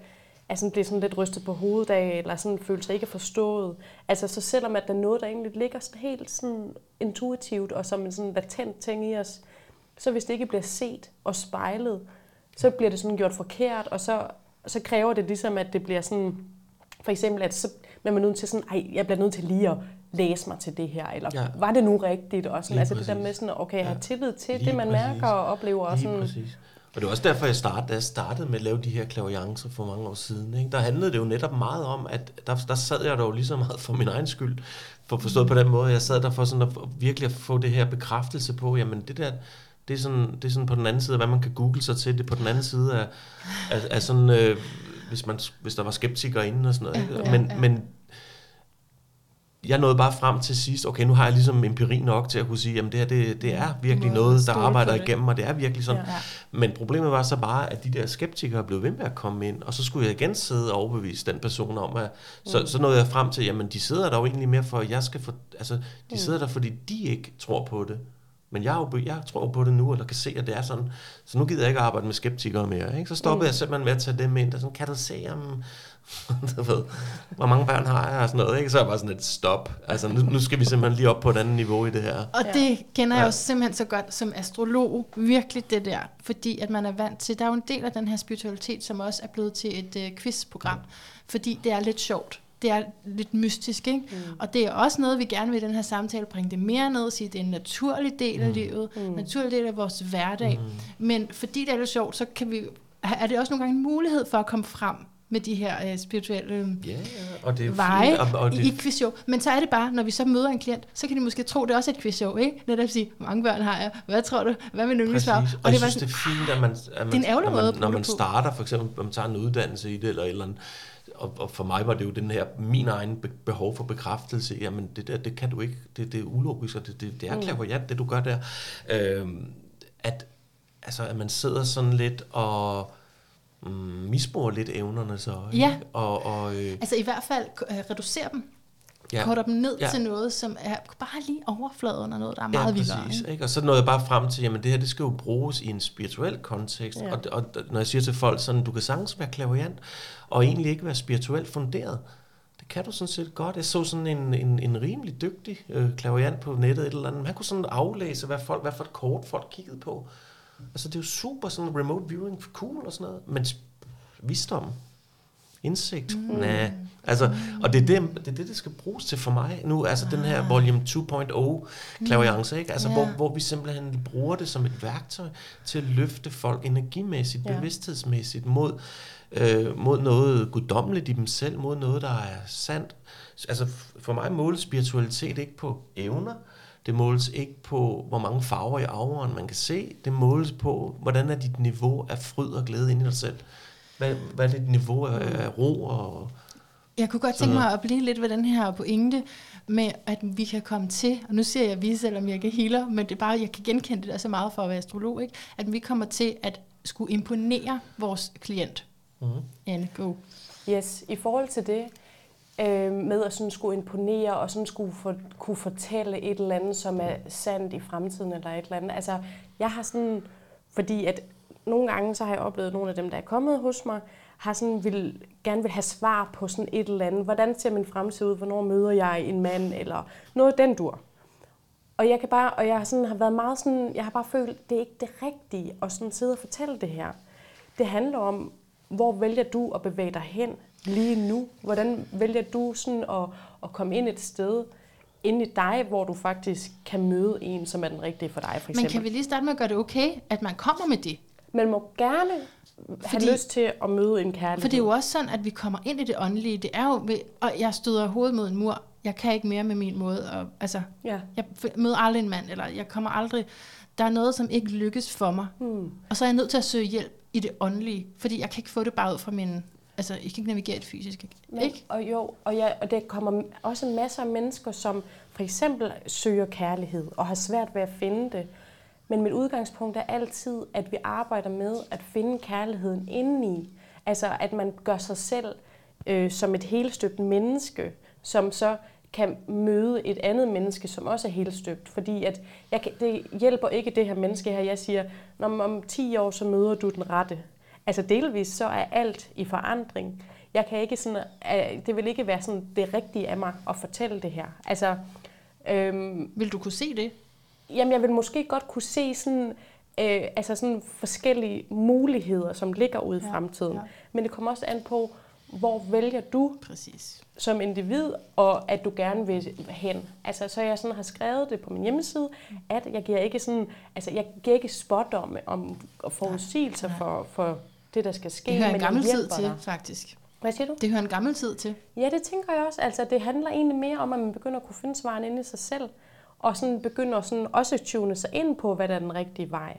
altså, blive sådan lidt rystet på hovedet af, eller sådan føle sig ikke forstået. Altså så selvom at der er noget, der egentlig ligger sådan helt sådan intuitivt, og som en sådan latent ting i os, så hvis det ikke bliver set og spejlet, så bliver det sådan gjort forkert, og så, så kræver det ligesom, at det bliver sådan, for eksempel, at så bliver man nødt til sådan, ej, jeg bliver nødt til lige at læse mig til det her, eller Ja. var det nu rigtigt? Og sådan, Lige altså det der præcis. med sådan, okay, have Ja. tillid til Lige det, man præcis. mærker og oplever. Og Lige sådan, præcis. Og det var også derfor, jeg startede, da jeg startede med at lave de her klaviancer for mange år siden. Ikke? Der handlede det jo netop meget om, at der, der sad jeg dog lige så meget for min egen skyld. For forstået på den måde, jeg sad der for sådan at virkelig at få det her bekræftelse på, jamen det der, det er, sådan, det er sådan på den anden side af, hvad man kan google sig til, det er på den anden side af, af, af sådan, øh, hvis, man, hvis der var skeptikere inde og sådan noget. Ikke? ja, men, ja. men jeg nåede bare frem til sidst, okay, nu har jeg ligesom empiri nok til at kunne sige, jamen det her, det, det er virkelig noget, der arbejder igennem, og det er virkelig sådan. Ja. Men problemet var så bare, at de der skeptikere blev ved med at komme ind, og så skulle jeg igen sidde og overbevise den person om, at så, så nåede jeg frem til, jamen de sidder der jo egentlig mere for, at jeg skal for, altså de sidder der, fordi de ikke tror på det. Men jeg, er jo, jeg tror på det nu, eller kan se, at det er sådan. Så nu gider jeg ikke arbejde med skeptikere mere. Ikke? Så stoppede mm. jeg simpelthen med at tage dem ind, og sådan, kan du se, om, du ved, hvor mange børn har jeg, og sådan noget. Ikke? Så er jeg bare sådan et stop. Altså, nu, nu skal vi simpelthen lige op på et andet niveau i det her. Og Ja. det kender jeg Ja. jo simpelthen så godt som astrolog, virkelig det der, fordi at man er vant til, der er jo en del af den her spiritualitet, som også er blevet til et øh, quizprogram, fordi det er lidt sjovt. Det er lidt mystisk, ikke? Mm. Og det er også noget, vi gerne vil i den her samtale bringe det mere ned og sige, det er en naturlig del af livet, mm. en naturlig del af vores hverdag. Mm. Men fordi det er lidt sjovt, så kan vi, er det også nogle gange en mulighed for at komme frem med de her øh, spirituelle øh, Ja, ja, og det er veje fint, og, og i, det, i quizshow. Men så er det bare, når vi så møder en klient, så kan de måske tro, det er også et quizshow, ikke? Netop at sige, hvor mange børn har jeg? Hvad tror du? Hvad er min yndlingsfarve? Og, og jeg var synes, det er fint, at man, at man, Det er en når man, at når man det på. starter, for eksempel, når man tager en uddannelse i det, eller et eller andet, og, og for mig var det jo den her, min egen be- behov for bekræftelse, jamen det der, det kan du ikke, det, det er ulogisk, og det, det, det er Mm. klaverjant, det du gør der. Øhm, at, altså, at man sidder sådan lidt og mm, misbruger lidt evnerne så, ikke? Ja. Og, og, øh, Altså i hvert fald øh, reducere dem, ja. korter dem ned Ja. til noget, som er bare lige overfladen og noget, der er meget ja, vildere. præcis, ikke? ikke? Og så nåede jeg bare frem til, jamen det her, det skal jo bruges i en spirituel kontekst. Ja. Og, og når jeg siger til folk sådan, du kan sagtens være klaverjant, og egentlig ikke være spirituelt funderet. Det kan du sådan set godt. Jeg så sådan en, en, en rimelig dygtig øh, klaverjant på nettet, et eller andet. Han kunne sådan aflæse, hvad, folk, hvad for et kort folk kiggede på. Altså det er jo super sådan remote viewing, cool og sådan noget. Men visdom, indsigt, mm. nej. Altså, og det er det, det er det, det skal bruges til for mig nu. Altså den her volume 2.0 klaverance, ikke? Altså, Ja. hvor, hvor vi simpelthen bruger det som et værktøj til at løfte folk energimæssigt, Ja. bevidsthedsmæssigt mod, øh, mod noget guddommeligt i dem selv, mod noget, der er sandt. Altså for mig måles spiritualitet ikke på evner, det måles ikke på, hvor mange farver i auraen man kan se. Det måles på, hvordan er dit niveau af fryd og glæde inde i dig selv. Hvad, hvad er dit niveau af, af ro og... Jeg kunne godt tænke mig at blive lidt ved den her pointe med, at vi kan komme til, og nu siger jeg vi, selvom jeg ikke er healer, men det er bare, jeg kan genkende det der så meget for at være astrolog, ikke? at vi kommer til at skulle imponere vores klient. Mm-hmm. Anne, go. Yes, i forhold til det, øh, med at sådan skulle imponere og sådan skulle for, kunne fortælle et eller andet, som er sandt i fremtiden eller et eller andet. Altså, jeg har sådan, fordi at nogle gange så har jeg oplevet, at nogle af dem, der er kommet hos mig, har sådan vil, gerne vil have svar på sådan et eller andet. Hvordan ser min fremtid ud? Hvornår møder jeg en mand? Eller noget den dur. Og jeg kan bare, og jeg har sådan har været meget sådan, jeg har bare følt, det er ikke det rigtige at sådan sidde og fortælle det her. Det handler om, hvor vælger du at bevæge dig hen lige nu? Hvordan vælger du sådan at, at komme ind et sted inde i dig, hvor du faktisk kan møde en, som er den rigtige for dig, for Men eksempel? kan vi lige starte med at gøre det okay, at man kommer med det? Man må gerne have Fordi- lyst til at møde en kærlighed. For det er jo også sådan, at vi kommer ind i det åndelige. Det er jo, ved, og jeg støder hovedet mod en mur. Jeg kan ikke mere med min måde. Og, altså, Ja. jeg møder aldrig en mand, eller jeg kommer aldrig... Der er noget, som ikke lykkes for mig. Hmm. Og så er jeg nødt til at søge hjælp i det åndelige, fordi jeg kan ikke få det bare ud fra min... Altså, jeg kan ikke navigere det fysiske. Men, Ikke? Og jo, og, ja, og der kommer også masser af mennesker, som for eksempel søger kærlighed og har svært ved at finde det. Men mit udgangspunkt er altid, at vi arbejder med at finde kærligheden indeni. Altså at man gør sig selv øh, som et helstøbt menneske, som så kan møde et andet menneske, som også er helstøbt. Fordi at jeg kan, det hjælper ikke det her menneske her. Jeg siger, når om, om 10 år, så møder du den rette. Altså delvis så er alt i forandring. Jeg kan ikke sådan, øh, det vil ikke være sådan det rigtige af mig at fortælle det her. Altså, øhm, Vil du kunne se det? Jamen, jeg vil måske godt kunne se sådan, øh, altså sådan forskellige muligheder, som ligger ude i Ja, fremtiden. ja. Men det kommer også an på, hvor vælger du Præcis. som individ, og at du gerne vil hen. Altså, så jeg sådan har skrevet det på min hjemmeside, at jeg giver ikke sådan, altså jeg giver ikke spot om, og forudsigelser Nej. for, for det, der skal ske. Det hører en gammel tid til, dig. faktisk. Hvad siger du? Det hører en gammel tid til. Ja, det tænker jeg også. Altså, det handler egentlig mere om, at man begynder at kunne finde svaren inde i sig selv, og sådan begynder sådan også at tune sig ind på, hvad der er den rigtige vej.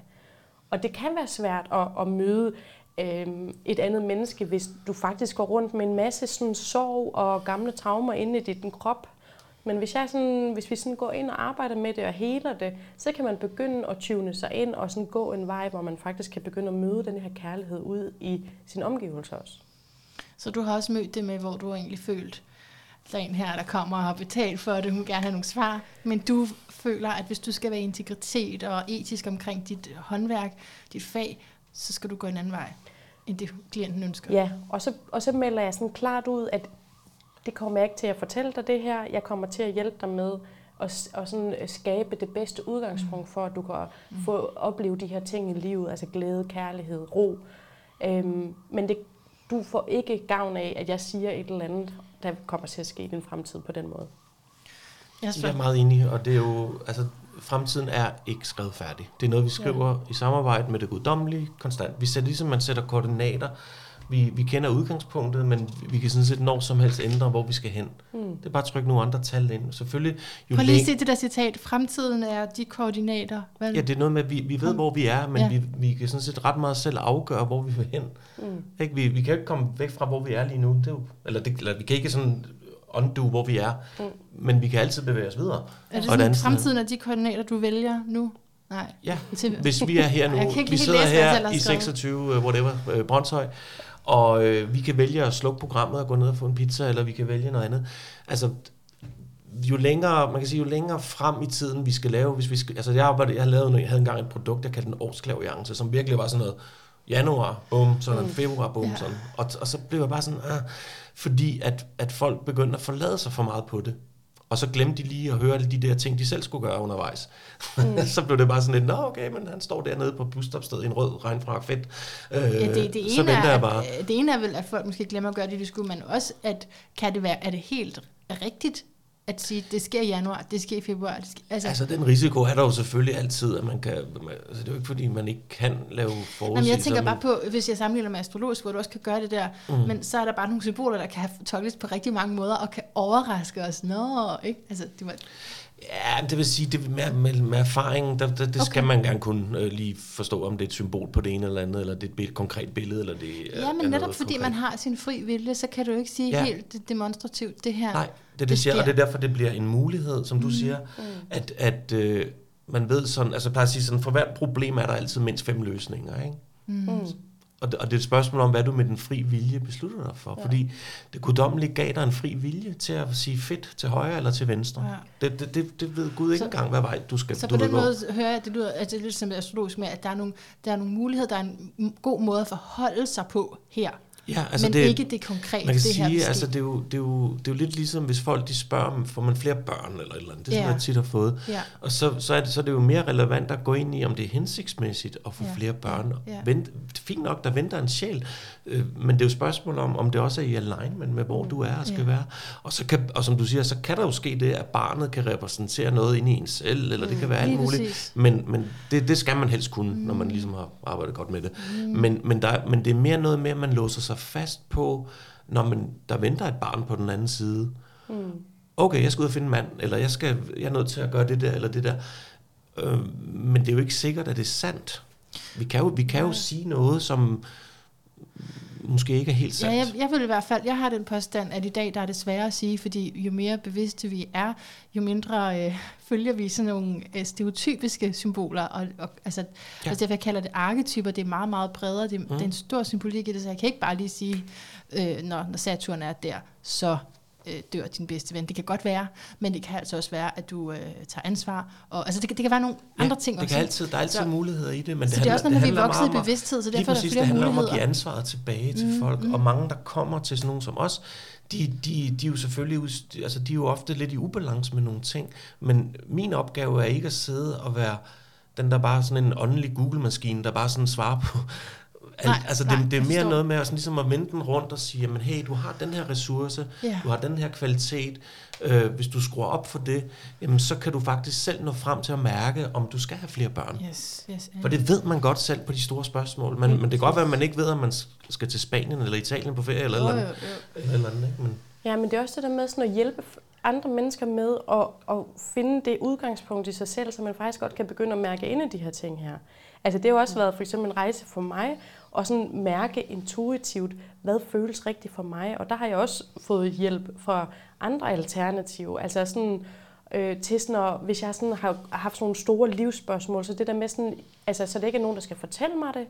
Og det kan være svært at, at møde øh, et andet menneske, hvis du faktisk går rundt med en masse sådan sorg og gamle traumer inde i din krop. Men hvis, jeg sådan, hvis vi sådan går ind og arbejder med det og heler det, så kan man begynde at tune sig ind og sådan gå en vej, hvor man faktisk kan begynde at møde den her kærlighed ud i sin omgivelser også. Så du har også mødt det med, hvor du har egentlig følt, der er en her, der kommer og har betalt for det, hun vil gerne have nogle svar, men du føler, at hvis du skal være integritet og etisk omkring dit håndværk, dit fag, så skal du gå en anden vej, end det klienten ønsker. Ja, og så, og så melder jeg sådan klart ud, at det kommer jeg ikke til at fortælle dig det her. Jeg kommer til at hjælpe dig med at, at sådan øh, skabe det bedste udgangspunkt for, at du kan få opleve de her ting i livet, altså glæde, kærlighed, ro. Øhm, men det, du får ikke gavn af, at jeg siger et eller andet, der kommer til at ske i din fremtid på den måde. Jeg Jeg er meget enig, og det er jo, altså, fremtiden er ikke skrevet færdig. Det er noget, vi skriver ja. i samarbejde med det guddommelige konstant. Vi sætter ligesom, man sætter koordinater. Vi, vi kender udgangspunktet, men vi kan sådan set når som helst ændre, hvor vi skal hen. Mm. Det er bare at trykke nogle andre tal ind. Selvfølgelig, jo Prøv lige at se det der citat. Fremtiden er de koordinater. Hvad? Ja, det er noget med, at vi, vi ved, hvor vi er, men Ja. vi, vi kan sådan set ret meget selv afgøre, hvor vi vil hen. Mm. Ikke? Vi, vi kan ikke komme væk fra, hvor vi er lige nu. Det er jo, eller, det, eller vi kan ikke sådan undo, hvor vi er, Mm. men vi kan altid bevæge os videre. er det sådan, fremtiden er de koordinater, du vælger nu? Nej. Ja, hvis vi er her nu, vi sidder her i skrevet. 26, uh, whatever, uh, Brøndshøj, og øh, vi kan vælge at slukke programmet og gå ned og få en pizza, eller vi kan vælge noget andet. Altså, jo længere, man kan sige, jo længere frem i tiden vi skal lave, hvis vi skal, altså jeg, arbejdede, jeg, noget- jeg havde engang et produkt, jeg kaldte en årsklaviance, som virkelig var sådan noget, januar, bum, sådan, mm. februar, bum, ja. sådan. Og, og så blev jeg bare sådan, ah, fordi at, at folk begyndte at forlade sig for meget på det. Og så glemte de lige at høre alle de der ting, de selv skulle gøre undervejs. Mm. så blev det bare sådan lidt, nå okay, men han står dernede på busstopstedet i en rød regnfrak, fedt. Øh, Ja, det, det, så ene venter er, jeg bare. At, det ene er vel, at folk måske glemmer at gøre det, de skulle, men også, at kan det være, er det helt rigtigt at sige, det sker i januar, det sker i februar? Det sker, altså, Altså, den risiko er der jo selvfølgelig altid, at man kan... Altså, det er jo ikke, fordi man ikke kan lave forudsigelser. Jamen, jeg tænker bare på, hvis jeg sammenligner med astrologisk, hvor du også kan gøre det der, mm. men så er der bare nogle symboler, der kan tolkes på rigtig mange måder, og kan overraske os. Nå, ikke? Altså, det var, Ja, det vil sige, det med, med, med erfaring, der, der, det okay. skal man gerne kunne øh, lige forstå, om det er et symbol på det ene eller andet, eller det er et konkret billede, eller det er, ja, men er netop noget fordi konkret. man har sin fri vilje, så kan du ikke sige ja. Helt demonstrativt, det her. Nej, det er det, det siger, og det er derfor, det bliver en mulighed, som du mm. siger, at, at øh, man ved sådan, altså jeg plejer at sige sådan, for hvert problem er der altid mindst fem løsninger, ikke? Mm. Og det, og det er et spørgsmål om, hvad du med den fri vilje beslutter dig for. Ja. Fordi det guddommelige gav dig en fri vilje til at sige fedt til højre eller til venstre. Ja. Det, det, det, det ved Gud ikke Så- engang, hvad vej du skal Så du på den gå. måde hører jeg, det lyder, at det er lidt som astrologisk med, at der er, nogle, der er nogle muligheder, der er en god måde at forholde sig på her. Ja, Altså men det, ikke det konkrete, Man kan det her sige, ske. altså det er, jo, det, er jo, det er jo lidt ligesom, hvis folk de spørger, om får man flere børn eller et eller andet. Det er sådan, Ja. jeg tit har fået. Ja. Og så, så, er det, så er det jo mere relevant at gå ind i, om det er hensigtsmæssigt at få Ja. flere børn. Ja. Vent, fint nok, der venter en sjæl, men det er jo et spørgsmål om, om det også er i alignment med, hvor du er og skal Ja. være. Og, så kan, og som du siger, så kan der jo ske det, at barnet kan repræsentere noget inde i en selv, eller det kan være alt Mm, muligt. præcis. Men, men det, det skal man helst kunne, mm. når man ligesom har arbejdet godt med det. Mm. Men, men, der, men det er mere noget med, at man låser sig fast på, når man, der venter et barn på den anden side. Mm. Okay, jeg skal ud og finde en mand, eller jeg, skal, jeg er nødt til at gøre det der, eller det der. Øh, men det er jo ikke sikkert, at det er sandt. Vi kan jo, vi kan jo sige noget, som måske ikke er helt Ja, sandt. jeg, jeg vil i hvert fald, jeg har den påstand, at i dag der er det sværere at sige, fordi jo mere bevidste vi er, jo mindre øh, følger vi sådan nogle øh, stereotypiske symboler. Og, og, altså, ja. altså jeg kalder det arketyper, det er meget, meget bredere. Det, mm. det er en stor symbolik i det, så jeg kan ikke bare lige sige, øh, når, når Saturn er der, så øh, dør din bedste ven. Det kan godt være, men det kan altså også være, at du øh, tager ansvar. Og, altså det, kan- det kan være nogle andre ting det også. kan altid, der er altid Så- muligheder i det, men så det, det er også med, at vi er handler vokset i bevidsthed, så derfor er der præcis, flere det handler om at muligheder. give ansvaret tilbage til mm, folk, mm. og mange, der kommer til sådan nogen som os, de, de, de er jo selvfølgelig altså, de er jo ofte lidt i ubalance med nogle ting, men min opgave er ikke at sidde og være den der bare sådan en åndelig Google-maskine, der bare sådan svarer på... Al, Nej, altså, nej, det, det er mere noget med at, sådan, ligesom at vende den rundt og sige, jamen hey, du har den her ressource, Ja. du har den her kvalitet, øh, hvis du skruer op for det, jamen så kan du faktisk selv nå frem til at mærke, om du skal have flere børn. Yes, yes. For det ved man godt selv på de store spørgsmål, men, men det kan godt være, at man ikke ved, om man skal til Spanien eller Italien på ferie eller Jo, eller, jo, andet, jo. eller, eller andet. Ikke? Men, Ja, men det er også det der med sådan at hjælpe andre mennesker med at, at finde det udgangspunkt i sig selv, så man faktisk godt kan begynde at mærke ind i de her ting her. Altså det har jo også været for eksempel en rejse for mig, og sådan mærke intuitivt, hvad føles rigtigt for mig. Og der har jeg også fået hjælp fra andre alternativer. Altså sådan øh, til sådan at, hvis jeg sådan har haft sådan nogle store livsspørgsmål, så det der med sådan, altså så det ikke er nogen, der skal fortælle mig det,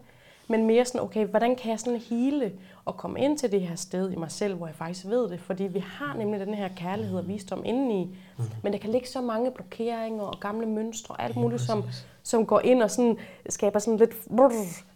men mere sådan, okay, hvordan kan jeg sådan hele og komme ind til det her sted i mig selv, hvor jeg faktisk ved det? Fordi vi har nemlig den her kærlighed og visdom indeni, Mhm. men der kan ligge så mange blokeringer og gamle mønstre og alt muligt, som, som går ind og sådan, skaber sådan lidt brrr,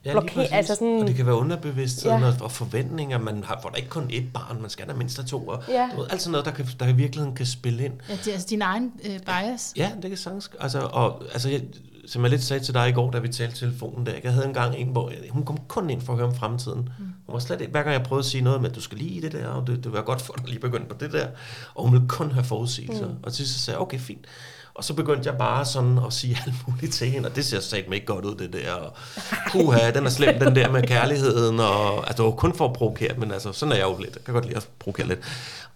Ja, bloker, altså sådan, Og det kan være underbevidstheden Ja. og, forventninger. Man har, får da ikke kun ét barn, man skal da mindst have to. Og, Ja. du ved, alt sådan noget, der, kan, der i virkeligheden kan spille ind. Ja, det er altså din egen øh, bias. Ja, det kan sagtens. Altså, og, altså, jeg, som jeg lidt sagde til dig i går, da vi talte telefonen der, jeg havde engang en, hvor jeg, hun kom kun ind for at høre om fremtiden. Mm. Hun var slet ikke, hver gang jeg prøvede at sige noget med, at du skal lige i det der, og det, det vil være godt for dig lige begynde på det der. Og hun ville kun have forudsigelser. Mm. Og til sidst så sagde jeg, okay, fint. Og så begyndte jeg bare sådan at sige alt muligt til hende, og det ser satme ikke godt ud, det der. Og, puha, den er slem, den der med kærligheden. Og, altså, det var kun for at provokere, men altså, sådan er jeg jo lidt. Jeg kan godt lide at provokere lidt.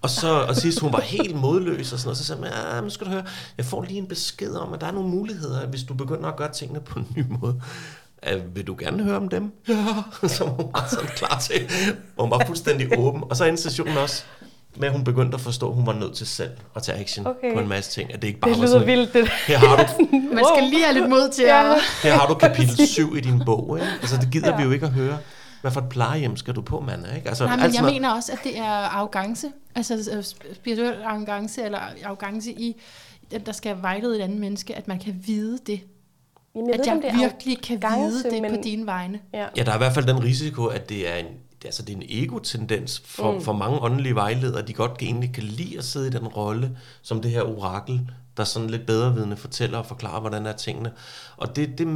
Og så og sidst, hun var helt modløs og sådan noget, så sagde jeg, ja, men skal du høre, jeg får lige en besked om, at der er nogle muligheder, hvis du begynder at gøre tingene på en ny måde. Uh, vil du gerne høre om dem? Ja. Så var hun var sådan klar til, og hun var fuldstændig åben. Og så endte sessionen også med, at hun begyndte at forstå, at hun var nødt til selv at tage action Okay. på en masse ting. At det ikke bare det lyder sådan, vildt, det her har du Man skal lige have lidt mod til Ja. at... her har du kapitel 7 i din bog. Ikke? Altså, det gider Ja. vi jo ikke at høre. Hvad for et plejehjem skal du på, mand? Ikke? Altså, Nej, men jeg noget- mener også, at det er arrogance. Altså sp- spirituel arrogance, eller arrogance i, den, der skal vejlede et andet menneske, at man kan vide det. Jamen, at ved jeg ikke, om det virkelig kan vide det men- på dine vegne. Ja. Ja, der er i hvert fald den risiko, at det er en, altså det er en ego-tendens for, mm. for mange åndelige vejledere. De godt kan, egentlig kan lide at sidde i den rolle, som det her orakel, der sådan lidt bedrevidende fortæller og forklarer, hvordan er tingene. Og det, det,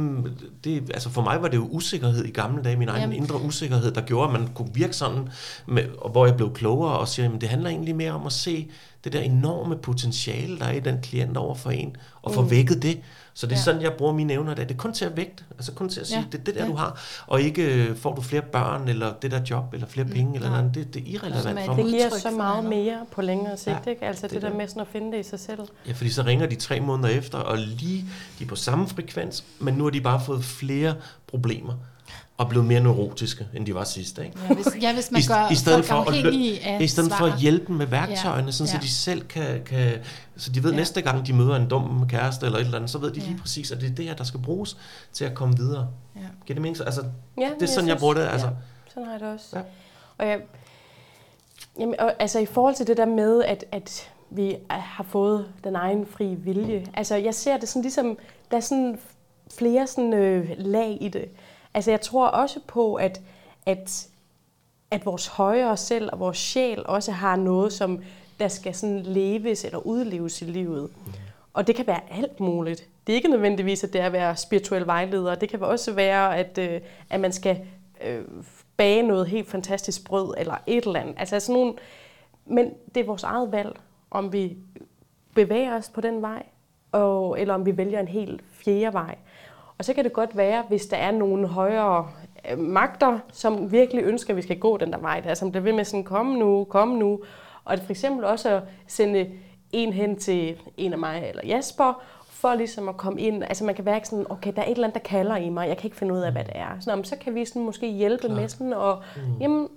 det, altså for mig var det jo usikkerhed i gamle dage, min egen Jamen. indre usikkerhed, der gjorde, at man kunne virke sådan, med, og hvor jeg blev klogere og siger, at det handler egentlig mere om at se det der enorme potentiale, der er i den klient over for en, og få vækket det. Så det er Ja. sådan, jeg bruger mine evner i dag. Det er kun til at vægte, altså kun til at sige, Ja. det er det der, Ja. du har. Og ikke øh, får du flere børn, eller det der job, eller flere penge, eller nej. noget andet. Det, det er irrelevant for mig. Det giver så meget mere på længere sigt, Ja, ikke? Altså det, det der er med sådan at finde det i sig selv. Ja, fordi så ringer de tre måneder efter, og lige de er på samme frekvens, men nu har de bare fået flere problemer, og blevet mere neurotiske, end de var sidst. Ikke? Ja, hvis, ja, hvis man I, gør i stedet for at, af i stedet for at hjælpe dem med værktøjerne, Ja, sådan, så ja. de selv kan, kan så de ved Ja. næste gang, de møder en dum kæreste eller et eller andet, så ved de Ja. lige præcis, at det er det her, der skal bruges til at komme videre. Ja. Giver det mening? Så, Altså, Ja, det er sådan, jeg bruger det. Altså, Ja, sådan har jeg det også. Ja. Og jeg, jamen, og, altså i forhold til det der med, at, at vi har fået den egen fri vilje. Altså jeg ser det sådan ligesom, der er sådan flere sådan, øh, lag i det. Altså jeg tror også på, at, at, at vores højere selv og vores sjæl også har noget, som der skal sådan leves eller udleves i livet. Og det kan være alt muligt. Det er ikke nødvendigvis, at det er at være spirituel vejleder. Det kan også være, at, øh, at man skal øh, bage noget helt fantastisk brød eller et eller andet. Altså sådan nogle, men det er vores eget valg, om vi bevæger os på den vej, og, eller om vi vælger en helt fjerde vej. Og så kan det godt være, hvis der er nogle højere øh, magter, som virkelig ønsker, at vi skal gå den der vej, der, som bliver ved med sådan, kom nu, kom nu. Og for eksempel også at sende en hen til en af mig eller Jasper, for ligesom at komme ind. Altså man kan være sådan, okay, der er et eller andet, der kalder i mig, jeg kan ikke finde ud af, hvad det er. Så, nå, men så kan vi sådan måske hjælpe Klart. med sådan, og jamen,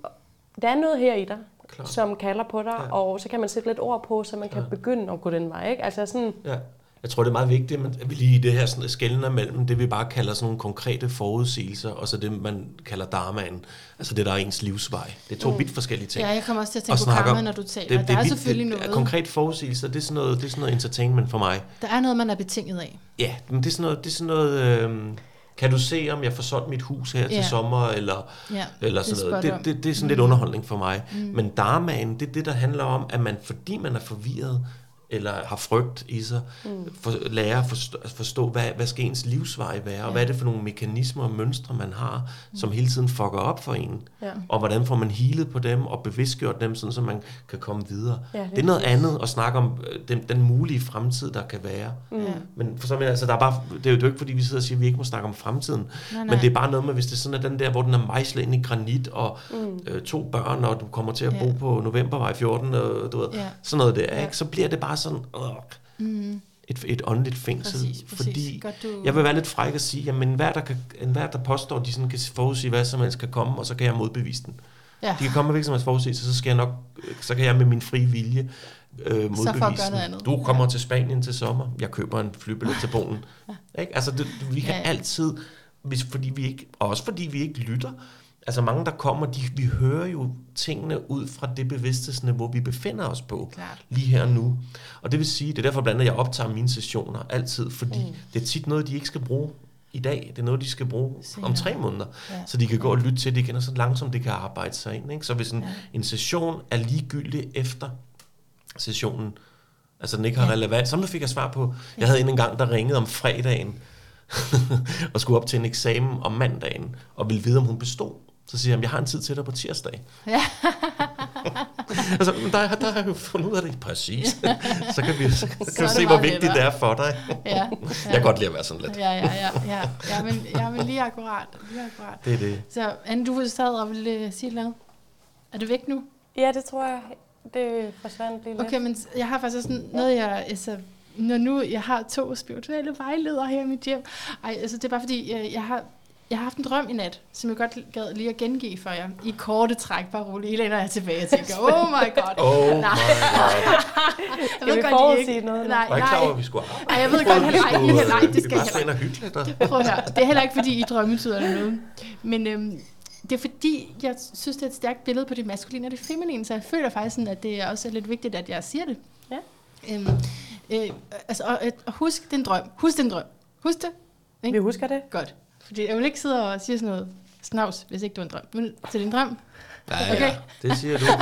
der er noget her i dig, Klart. som kalder på dig, Ja. og så kan man sætte lidt ord på, så man kan begynde at gå den vej. Ikke? Altså sådan, Ja. Jeg tror, det er meget vigtigt, at vi lige i det her sådan skældner mellem det, vi bare kalder sådan nogle konkrete forudsigelser, og så det, man kalder dharmaen, altså det, der er ens livsvej. Det er to mm. vidt forskellige ting. Ja, jeg kommer også til at Og tænke på karma, når du taler. der er vidt- selvfølgelig det, noget. Konkret forudsigelser, det er, sådan noget, det er sådan noget entertainment for mig. Der er noget, man er betinget af. Ja, men det er sådan noget, det er sådan noget øhm, kan du se, om jeg får solgt mit hus her til Ja. sommer, eller, Ja, eller det er sådan noget. spot on. Det, det, det er sådan lidt underholdning for mig. Mm. Men dharmaen, det er det, der handler om, at man, fordi man er forvirret, eller har frygt i sig, mm. for, lære at forstå, forstå hvad, hvad skal ens livsvej være, ja. og hvad er det for nogle mekanismer og mønstre, man har, mm. som hele tiden fucker op for en, Ja. og hvordan får man healet på dem, og bevidstgjort dem, sådan, så man kan komme videre. Ja, det, er noget andet at snakke om øh, den, den mulige fremtid, der kan være. Mm. Ja. Men for så, altså, der er bare, det er jo ikke, fordi vi sidder og siger, at vi ikke må snakke om fremtiden. Nej, Men det er bare noget med, hvis det er sådan, at den der, hvor den er mejslet ind i granit, og mm. øh, to børn, og du kommer til at bo Ja. på Novembervej 14, og du ved, Ja. sådan noget der, Ja. ikke? så bliver det bare sådan øh, Mm, et, et åndeligt fængsel. præcis, præcis. Fordi Godt, du... jeg vil være lidt fræk og sige, jamen enhver, der, kan, enhver, der påstår, at de sådan kan forudsige, hvad som helst kan komme, og så kan jeg modbevise den. Ja. De kan komme med hvilken som helst forudsigelse, så skal jeg nok, så kan jeg med min frie vilje øh, modbevise gøre noget andet. Du kommer til Spanien til sommer, jeg køber en flybillet til Polen. Ikke? Altså, det, vi kan Ja, ja. altid, hvis, fordi vi ikke, og også fordi vi ikke lytter, altså mange, der kommer, de, vi hører jo tingene ud fra det bevidsthedsniveau, vi befinder os på Klart. lige her og nu. Og det vil sige, det er derfor blandt andet, jeg optager mine sessioner altid, fordi mm. det er tit noget, de ikke skal bruge i dag. Det er noget, de skal bruge Senere. om tre måneder. Ja. Så de kan gå og lytte til det igen, og så langsomt det kan arbejde sig ind. Ikke? Så hvis en, Ja. en session er ligegyldig efter sessionen, altså den ikke har Ja. relevans, så fik jeg svar på, jeg havde en gang, der ringede om fredagen, og skulle op til en eksamen om mandagen, og ville vide, om hun bestod. Så siger jeg, jeg har en tid til dig på tirsdag. Ja. altså, men der, der har jeg jo fundet ud af det. Præcis. så kan vi, så kan Så vi se, hvor vigtigt lettere. det er for dig. ja. ja. Jeg kan godt lide at være sådan lidt. Ja, ja, ja, ja. ja men, ja, men lige akkurat. Lige akkurat. Det er det. Så Anne, du sad og ville uh, sige noget. Er du væk nu? Ja, det tror jeg, det forsvandt lige lidt. Okay, men jeg har faktisk sådan noget, jeg... Altså, når nu jeg har to spirituelle vejledere her i mit hjem. Ej, altså det er bare fordi, jeg, jeg har... Jeg har haft en drøm i nat, som jeg godt gad lige at gengive for jer. I korte træk, bare roligt. I læner jeg tilbage og tænker, oh my god. Oh my Nej. god. Skal vi I forudsige noget nu? Nej, Jeg var ikke klar over, nej. at vi skulle arbejde. Ej, jeg ved godt, heller ikke. Nej, nej, det skal jeg heller og hyggeligt. Og... Prøv høre. Det er heller ikke, fordi I drømmetyder eller noget. Men øhm, det er fordi, jeg synes, det er et stærkt billede på det maskuline og det feminine, så jeg føler faktisk, sådan, at det er også lidt vigtigt, at jeg siger det. Ja. Øhm, øh, altså, og, og husk den drøm. Husk den drøm. Husk det. Vi husker det. Godt. Fordi jeg vil ikke sidde og sige sådan noget snavs, hvis ikke du er en drøm. Men til din drøm? Ja, Okay. ja, det siger du.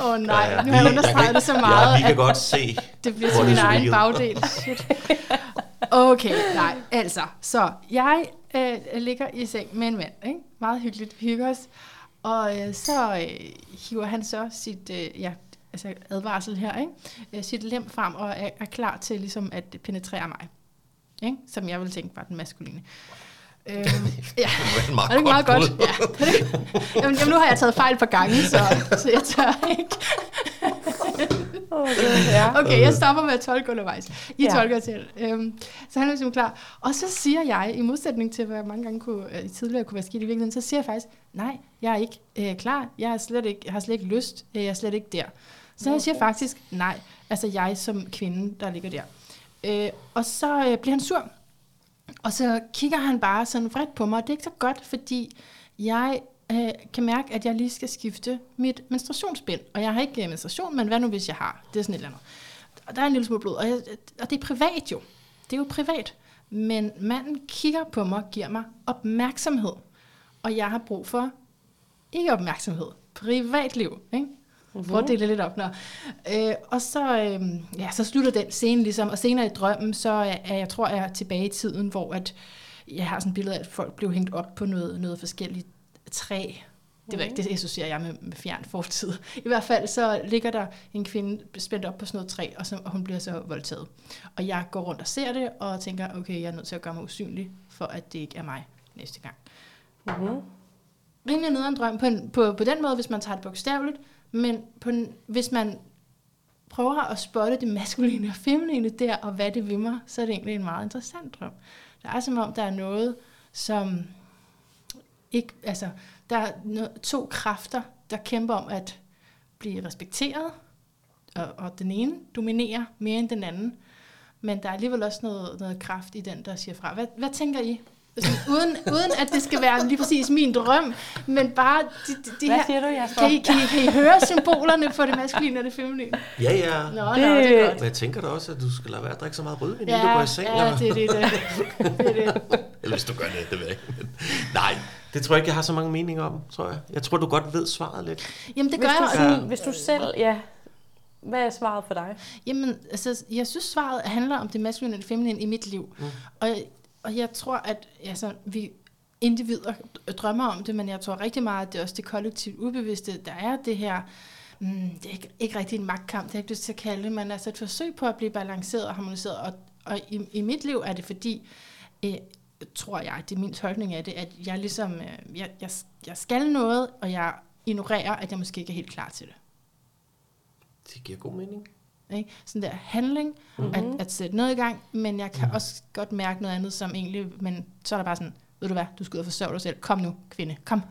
Åh oh, nej, Ja, ja. nu har jeg understreget det så meget, Ja, vi kan at godt se. det bliver til min egen bagdel. Shit. Okay, nej, altså. Så jeg øh, ligger i seng med en mand, ikke? Meget hyggeligt, vi hygger os. Og øh, så øh, hiver han så sit øh, ja, altså advarsel her, ikke? Øh, sit lem frem og er, er klar til ligesom at penetrere mig. Ikke? Som jeg vil tænke var den maskuline. Øhm, ja. Det var Er det ikke meget godt godt? Ja. Jamen, jamen, nu har jeg taget fejl på gange, så, så jeg tør ikke. Okay, jeg stopper med at tolke undervejs. I Ja. tolker til. Øhm, så han er ligesom klar. Og så siger jeg, i modsætning til, hvad jeg mange gange kunne, øh, tidligere kunne være skidt i virkeligheden, så siger jeg faktisk, nej, jeg er ikke øh, klar. Jeg, er slet ikke, jeg har slet ikke lyst. Øh, Jeg er slet ikke der. Så jeg siger faktisk, nej, altså jeg som kvinde, der ligger der. Øh, og så øh, bliver han sur. Og så kigger han bare sådan vredt på mig, og det er ikke så godt, fordi jeg øh, kan mærke, at jeg lige skal skifte mit menstruationsbind. Og jeg har ikke øh, menstruation, men hvad nu hvis jeg har? Det er sådan et eller andet. Og der er en lille smule blod, og, jeg, øh, og det er privat jo. Det er jo privat. Men manden kigger på mig og giver mig opmærksomhed. Og jeg har brug for ikke opmærksomhed. Privatliv, ikke? Prøv at dele lidt op. Nå. Øh, og så, øh, ja, så slutter den scene ligesom, og senere i drømmen, så er jeg, tror, jeg er tilbage i tiden, hvor at jeg har sådan et billede af, at folk blev hængt op på noget, noget forskelligt træ. Det, var ikke, det associerer jeg med, med fjern fortid. I hvert fald så ligger der en kvinde spændt op på sådan noget træ, og, så, og hun bliver så voldtaget. Og jeg går rundt og ser det, og tænker, okay, jeg er nødt til at gøre mig usynlig, for at det ikke er mig næste gang Mm-hmm. rimelig nederen drøm på, en, på, på den måde, hvis man tager det bogstaveligt, men på hvis man prøver at spotte det maskuline og feminine der, og hvad det vil mig, så er det egentlig en meget interessant drøm. Der er som om, der er noget, som ikke, altså, der er to kræfter, der kæmper om at blive respekteret, og, og den ene dominerer mere end den anden, men der er alligevel også noget, noget kraft i den, der siger fra. Hvad, hvad tænker I? Uden, uden at det skal være lige præcis min drøm, men bare de, de, de Hvad her... du? Kan I, kan, I, kan I høre symbolerne for det maskuline og det feminine? Ja, ja. Nå, Det- nå, det er godt. Men jeg tænker da også, at du skal lade være at drikke så meget rødvin, inden du Ja, går i seng. ja, det er det. Det, det, er det. Eller hvis du gør det, det ved jeg ikke. Nej, det tror jeg ikke, jeg har så mange meninger om, tror jeg. Jeg tror, du godt ved svaret lidt. Jamen, det Hvis gør du, jeg. sådan, Ja. hvis du selv, ja, hvad er svaret for dig? Jamen, altså, jeg synes, svaret handler om det maskuline og det feminine i mit liv. Mm. Og, og jeg tror, at altså, vi individer drømmer om det, men jeg tror rigtig meget, at det er også det kollektivt ubevidste, der er det her, mm, det er ikke, ikke rigtig en magtkamp, det har jeg ikke lyst til at kalde det, men altså et forsøg på at blive balanceret og harmoniseret. Og, og i, i mit liv er det fordi, øh, tror jeg, det er min tolkning af det, at jeg ligesom, øh, jeg, jeg, jeg skal noget, og jeg ignorerer, at jeg måske ikke er helt klar til det. Det giver god mening. Ikke? Sådan der handling, mm-hmm. at, at sætte noget i gang, men jeg kan mm. også godt mærke noget andet, som egentlig, men så er der bare sådan, ved du hvad, du skal ud og forsørge dig selv, kom nu, kvinde, kom.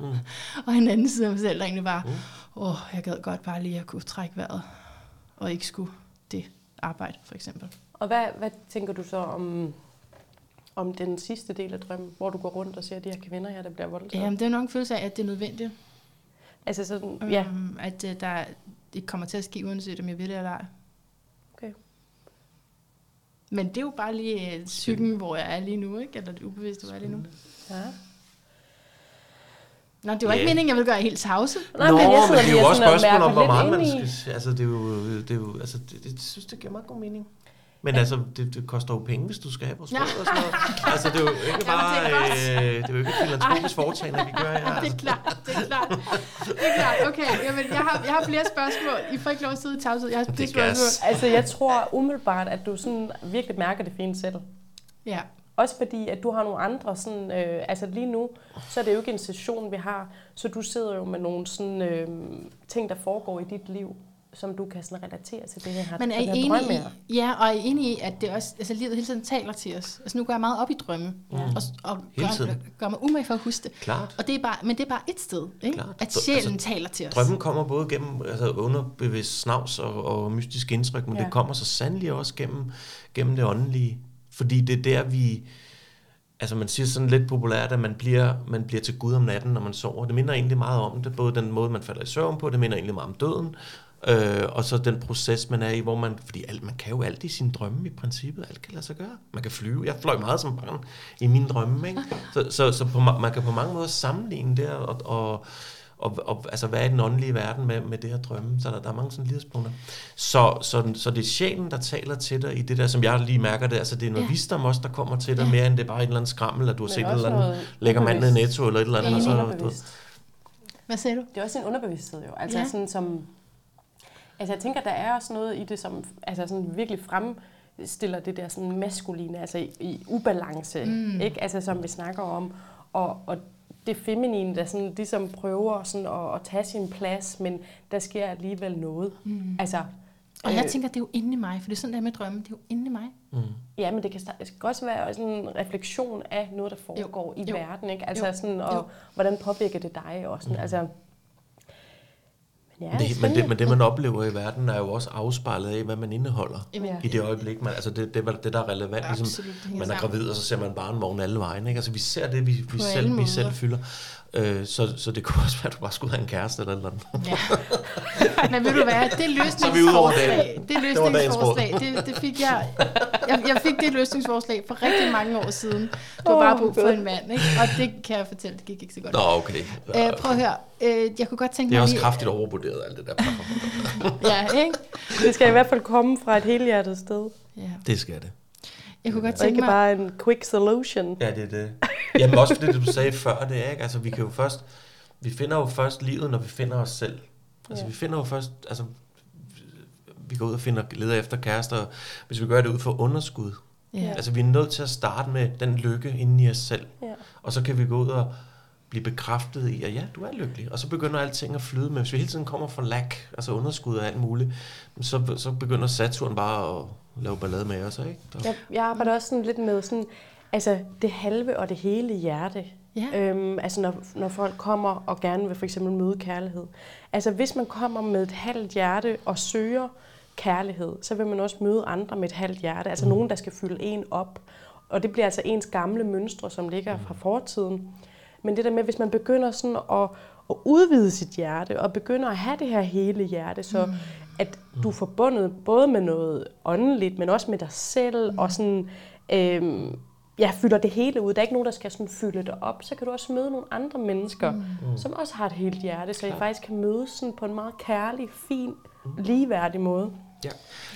Mm. og en anden side af mig selv, der egentlig bare, mm. åh, oh, jeg gad godt bare lige at kunne trække vejret, og ikke skulle det arbejde, for eksempel. Og hvad, hvad tænker du så om, om den sidste del af drømmen, hvor du går rundt og ser de her kvinder her, der bliver voldtaget? Jamen, det er nok en følelse af, at det er nødvendigt. Altså sådan, ja. Um, at uh, der, det kommer til at ske, uanset om jeg vil det eller ej. Okay. Men det er jo bare lige uh, psyken, hvor jeg er lige nu, ikke? Eller det ubevidste, hvor jeg er lige nu. Ja. Nå, det var yeah. ikke meningen, jeg ville gøre helt tavse. Nej, Nå, men, jeg men det er jo også spørgsmål om, hvor meget man skal... Altså, det er jo... Det er jo altså, det, det, synes, det giver meget god mening. Men altså, det, det koster jo penge, hvis du skal have på sprog ja. og sådan noget. Altså, det er jo ikke bare... Øh, det er jo ikke et filantropisk foretagende, vi gør her. Altså. Det er klart, det er klart. Det er klart. Okay, jamen, jeg, har, jeg har flere spørgsmål. I får ikke lov at sidde i tavshed. Jeg har flere spørgsmål. Altså, jeg tror umiddelbart, at du sådan virkelig mærker det fint selv. Ja. Også fordi, at du har nogle andre sådan, øh, altså lige nu, så er det jo ikke en session, vi har, så du sidder jo med nogle sådan, øh, ting, der foregår i dit liv, som du kan sådan relatere til det her, Men er I enige i, ja, og er I enige i, at det også, altså livet hele tiden taler til os? Altså nu går jeg meget op i drømme, mm. og, og gør, gør mig umage for at huske det. Klart. Og det er bare, men det er bare et sted, ikke? Klart. at sjælen altså, taler til os. Drømmen kommer både gennem altså underbevidst snavs og, og mystisk indtryk, men ja. det kommer så sandelig også gennem, gennem det åndelige. Fordi det er der, vi... Altså man siger sådan lidt populært, at man bliver, man bliver til Gud om natten, når man sover. Det minder egentlig meget om det, både den måde, man falder i søvn på, det minder egentlig meget om døden, Øh, og så den proces, man er i, hvor man, fordi alt, man kan jo alt i sine drømme i princippet, alt kan lade sig gøre. Man kan flyve, jeg fløj meget som barn i mine drømme, ikke? Så, så, så på, man kan på mange måder sammenligne det, og, og, og, og altså, hvad er den åndelige verden med, med det her drømme? Så der, der er mange sådan lidspunkter. Så, så, så det er sjælen, der taler til dig i det der, som jeg lige mærker det, altså det er noget ja. visdom også, der kommer til dig, ja. mere end det er bare et eller andet skrammel, at du har set et eller andet lækker mand i netto, eller et eller andet. Og så, du, hvad sagde du? Det er også en underbevidsthed jo, altså ja. sådan som Altså jeg tænker, der er også noget i det, som altså sådan virkelig fremstiller det der sådan maskuline, altså i, i ubalance, mm. ikke? Altså som vi snakker om. Og, og det feminine, der sådan ligesom prøver sådan at, at tage sin plads, men der sker alligevel noget. Mm. Altså, og jeg øh, tænker, det er jo inde i mig, for det er sådan der med drømmen, det er jo inde i mig. Mm. Ja, men det kan, det kan også være sådan en refleksion af noget, der foregår jo. i jo. verden, ikke? Altså jo. sådan, og jo. hvordan påvirker det dig også? Mm. Altså, Ja, men, det, men, det, men det, man oplever i verden, er jo også afspejlet af, hvad man indeholder ja. i det øjeblik. Man, altså det, det, det, der er relevant, ja, ligesom man er gravid, og så ser man barnvogn alle vejen. Ikke? Altså vi ser det, vi, vi, selv, vi selv fylder. Øh, så, så det kunne også være, at du bare skulle have en kæreste eller noget. Ja. Men ved du hvad, det løsningsforslag, det, løsningsforslag, det, det fik jeg, jeg, jeg fik det løsningsforslag for rigtig mange år siden. Du var bare brug for en mand, ikke? og det kan jeg fortælle, det gik ikke så godt. Nå, okay. Ja, øh, prøv at høre, øh, jeg kunne godt tænke mig... Det er også kraftigt overvurderet, alt det der. ja, ikke? Det skal i hvert fald komme fra et helhjertet sted. Ja. Det skal det. Jeg kunne godt tænke ikke mig... bare en quick solution. Ja, det er det. Jamen også fordi det, du sagde før, det er ikke. Altså, vi kan jo først... Vi finder jo først livet, når vi finder os selv. Altså, ja. vi finder jo først... Altså, vi går ud og finder, leder efter kærester, hvis vi gør det ud for underskud. Ja. Altså, vi er nødt til at starte med den lykke inden i os selv. Ja. Og så kan vi gå ud og blive bekræftet i, at ja, du er lykkelig. Og så begynder alting at flyde. Men hvis vi hele tiden kommer fra lack, altså underskud og alt muligt, så, så begynder Saturn bare at lave ballade med os, ikke? Der... Jeg, jeg arbejder også sådan lidt med sådan, altså det halve og det hele hjerte. Ja. Øhm, altså når, når folk kommer og gerne vil for eksempel møde kærlighed. Altså hvis man kommer med et halvt hjerte og søger kærlighed, så vil man også møde andre med et halvt hjerte. Altså mm. nogen, der skal fylde en op. Og det bliver altså ens gamle mønstre, som ligger fra fortiden. Men det der med, hvis man begynder sådan at, at udvide sit hjerte, og begynder at have det her hele hjerte, så mm. At du er forbundet både med noget åndeligt, men også med dig selv, mm. og sådan, øhm, ja, fylder det hele ud. Der er ikke nogen, der skal sådan fylde det op. Så kan du også møde nogle andre mennesker, mm. som også har et helt hjerte, så I faktisk kan mødes sådan på en meget kærlig, fin ligeværdig måde. Ja.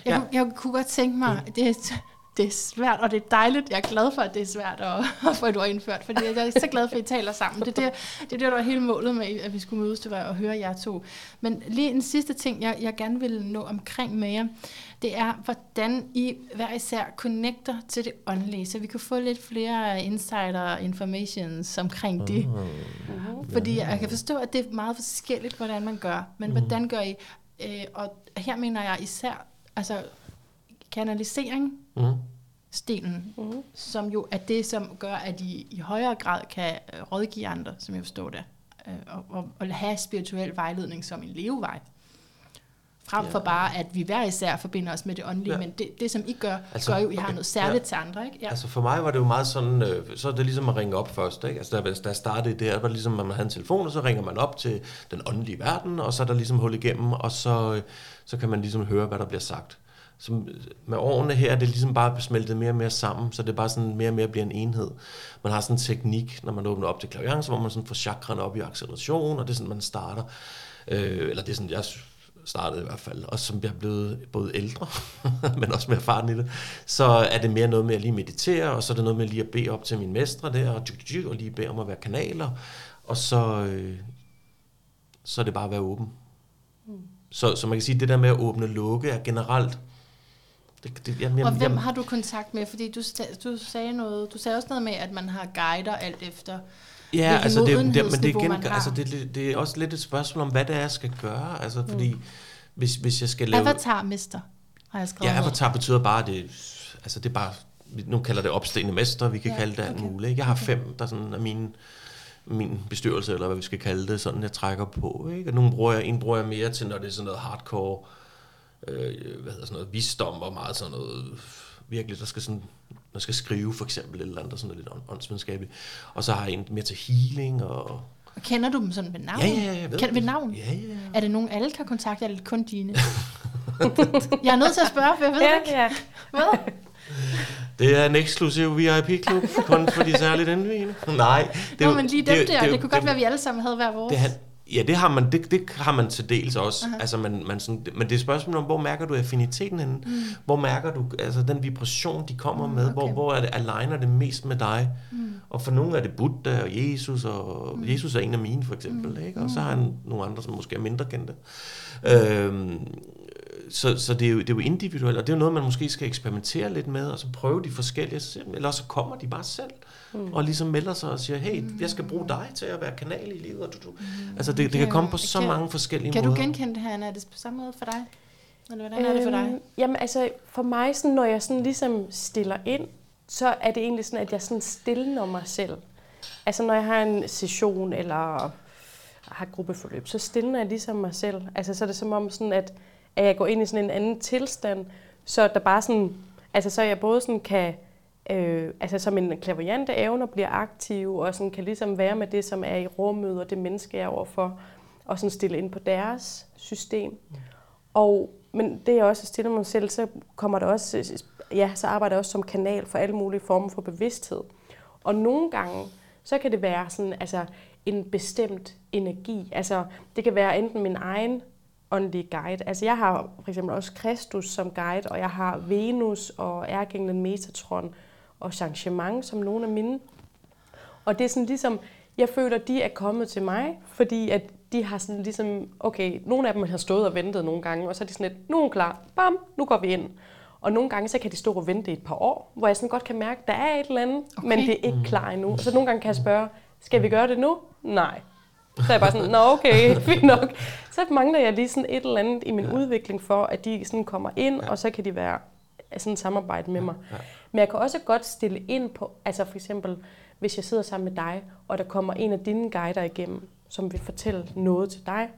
Jeg, Ja. jeg kunne godt tænke mig, det er, det er svært, og det er dejligt. Jeg er glad for, at det er svært at, at få et ord indført, fordi jeg er så glad for, at I taler sammen. Det er det, det, er det der var hele målet med, at vi skulle mødes, det var at høre jer to. Men lige en sidste ting, jeg, jeg gerne vil nå omkring med jer, det er, hvordan I hver især connecter til det åndelige, så vi kan få lidt flere insider informations omkring det. Mm-hmm. Fordi jeg kan forstå, at det er meget forskelligt, hvordan man gør. Men Mhm. hvordan gør I? Øh, og her mener jeg især altså kanalisering, Mm. stenen, Mm-hmm. som jo er det, som gør, at I i højere grad kan øh, rådgive andre, som jeg forstår det, øh, og, og, og have spirituel vejledning som en levevej. Frem for Ja. bare, at vi hver især forbinder os med det åndelige, Ja. men det, det som I gør, Altså, gør jo, at I har noget særligt ja. til andre, ikke? Ja. Altså for mig var det jo meget sådan, øh, så er det ligesom at ringe op først. Ikke? Altså da, da jeg startede det her, var det ligesom, at man havde en telefon, og så ringer man op til den åndelige verden, og så er der ligesom hul igennem, og så, øh, så kan man ligesom høre, hvad der bliver sagt. Så med årene her er det ligesom bare smeltet mere og mere sammen, så det er bare sådan mere og mere bliver en enhed. Man har sådan en teknik, når man åbner op til klaviance, hvor man sådan får chakraen op i acceleration, og det er sådan, man starter. Øh, eller det er sådan, jeg startede i hvert fald, og som jeg er blevet både ældre, men også mere erfaren i det, så er det mere noget med at lige meditere, og så er det noget med lige at bede op til min mestre der, og, og lige bede om at være kanaler, og så, øh, så er det bare at være åben. Så, så man kan sige, det der med at åbne og lukke er generelt, det, det, jamen, Og hvem jamen, har du kontakt med? Fordi du, du sagde noget, du sagde også noget med, at man har guider alt efter. Ja, altså det, det, men det, igen, altså det, det, er også lidt et spørgsmål om, hvad det er, jeg skal gøre. Altså, fordi hvis, hvis jeg skal lave... Avatar-mester, har jeg skrevet. Ja, avatar betyder bare, det, altså det er bare, nu kalder det opstigende mester, vi kan Ja, kalde det alt okay. okay. muligt. Jeg har fem, der sådan er min, min bestyrelse, eller hvad vi skal kalde det, sådan jeg trækker på. Ikke? Og nogle bruger jeg, en bruger jeg mere til, når det er sådan noget hardcore, øh, hvad hedder sådan noget, visdom og meget sådan noget, virkelig, der skal sådan, der skal skrive for eksempel, et eller andet, sådan lidt ånd- åndsvidenskabeligt. Og så har jeg en mere til healing, og Og Kender du dem sådan ved navn? Ja, ja, ja, ved Kender, ved det. navn? Ja, ja. Er det nogen, alle kan kontakte, eller er det kun dine? jeg er nødt til at spørge, for jeg ved Ja, ikke. ja. Hvad? Det er en eksklusiv VIP-klub, kun for de særligt indvigende. Nej, Det Nå, men lige dem der, det, jo- kunne godt være, at vi alle sammen havde hver vores. det, ja, det har man, det, det har man til dels også. Aha. Altså, man, man sådan, men det er et spørgsmål om, hvor mærker du affiniteten henne? Mm. Hvor mærker du altså, den vibration, de kommer Mm, mm, med? okay. Hvor, hvor er det, aligner det mest med dig? Mm. Og for nogle er det Buddha og Jesus, og mm. Jesus er en af mine for eksempel, mm. ikke? og så har han nogle andre, som måske er mindre kendte. Øhm, så, så det, er jo, det er jo individuelt, og det er jo noget, man måske skal eksperimentere lidt med, og så prøve de forskellige, eller så kommer de bare selv, mm. og ligesom melder sig og siger, hey, jeg skal bruge dig til at være kanal i livet. Og du, du. Altså det, det kan komme på så Kan- mange forskellige Kan du måder. genkende det her, Anna? Er det på samme måde for dig? Eller hvordan er det for dig? Øhm, Jamen altså, for mig, sådan, når jeg sådan ligesom stiller ind, så er det egentlig sådan, at jeg sådan stiller mig selv. Altså når jeg har en session eller har gruppeforløb, så stiller jeg ligesom mig selv. Altså så er det som om sådan, at, at jeg går ind i sådan en anden tilstand, så der bare sådan, altså så jeg både sådan kan, øh, altså som en klaverjante evner bliver aktiv, og sådan kan ligesom være med det, som er i rummet, og det menneske, jeg er overfor, og sådan stille ind på deres system. Og, men det jeg også stiller mig selv, så kommer der også, ja, så arbejder jeg også som kanal for alle mulige former for bevidsthed. Og nogle gange, så kan det være sådan, altså en bestemt energi. Altså det kan være enten min egen åndelige guide. Altså jeg har for eksempel også Kristus som guide, og jeg har Venus og Ærkeenglen Metatron og Changement som nogle af mine. Og det er sådan ligesom, jeg føler, de er kommet til mig, fordi at de har sådan ligesom, okay, nogle af dem har stået og ventet nogle gange, og så er de sådan lidt, nu er klar, bam, nu går vi ind. Og nogle gange, så kan de stå og vente i et par år, hvor jeg sådan godt kan mærke, der er et eller andet, okay. men det er ikke klar endnu. Og så nogle gange kan jeg spørge, skal vi gøre det nu? Nej. Så er jeg bare sådan, nå okay, fint nok. Så mangler jeg lige sådan et eller andet i min ja. udvikling for, at de sådan kommer ind, ja. og så kan de være sådan samarbejde med mig. Ja. Men jeg kan også godt stille ind på, altså for eksempel, hvis jeg sidder sammen med dig, og der kommer en af dine guider igennem, som vil fortælle noget til dig.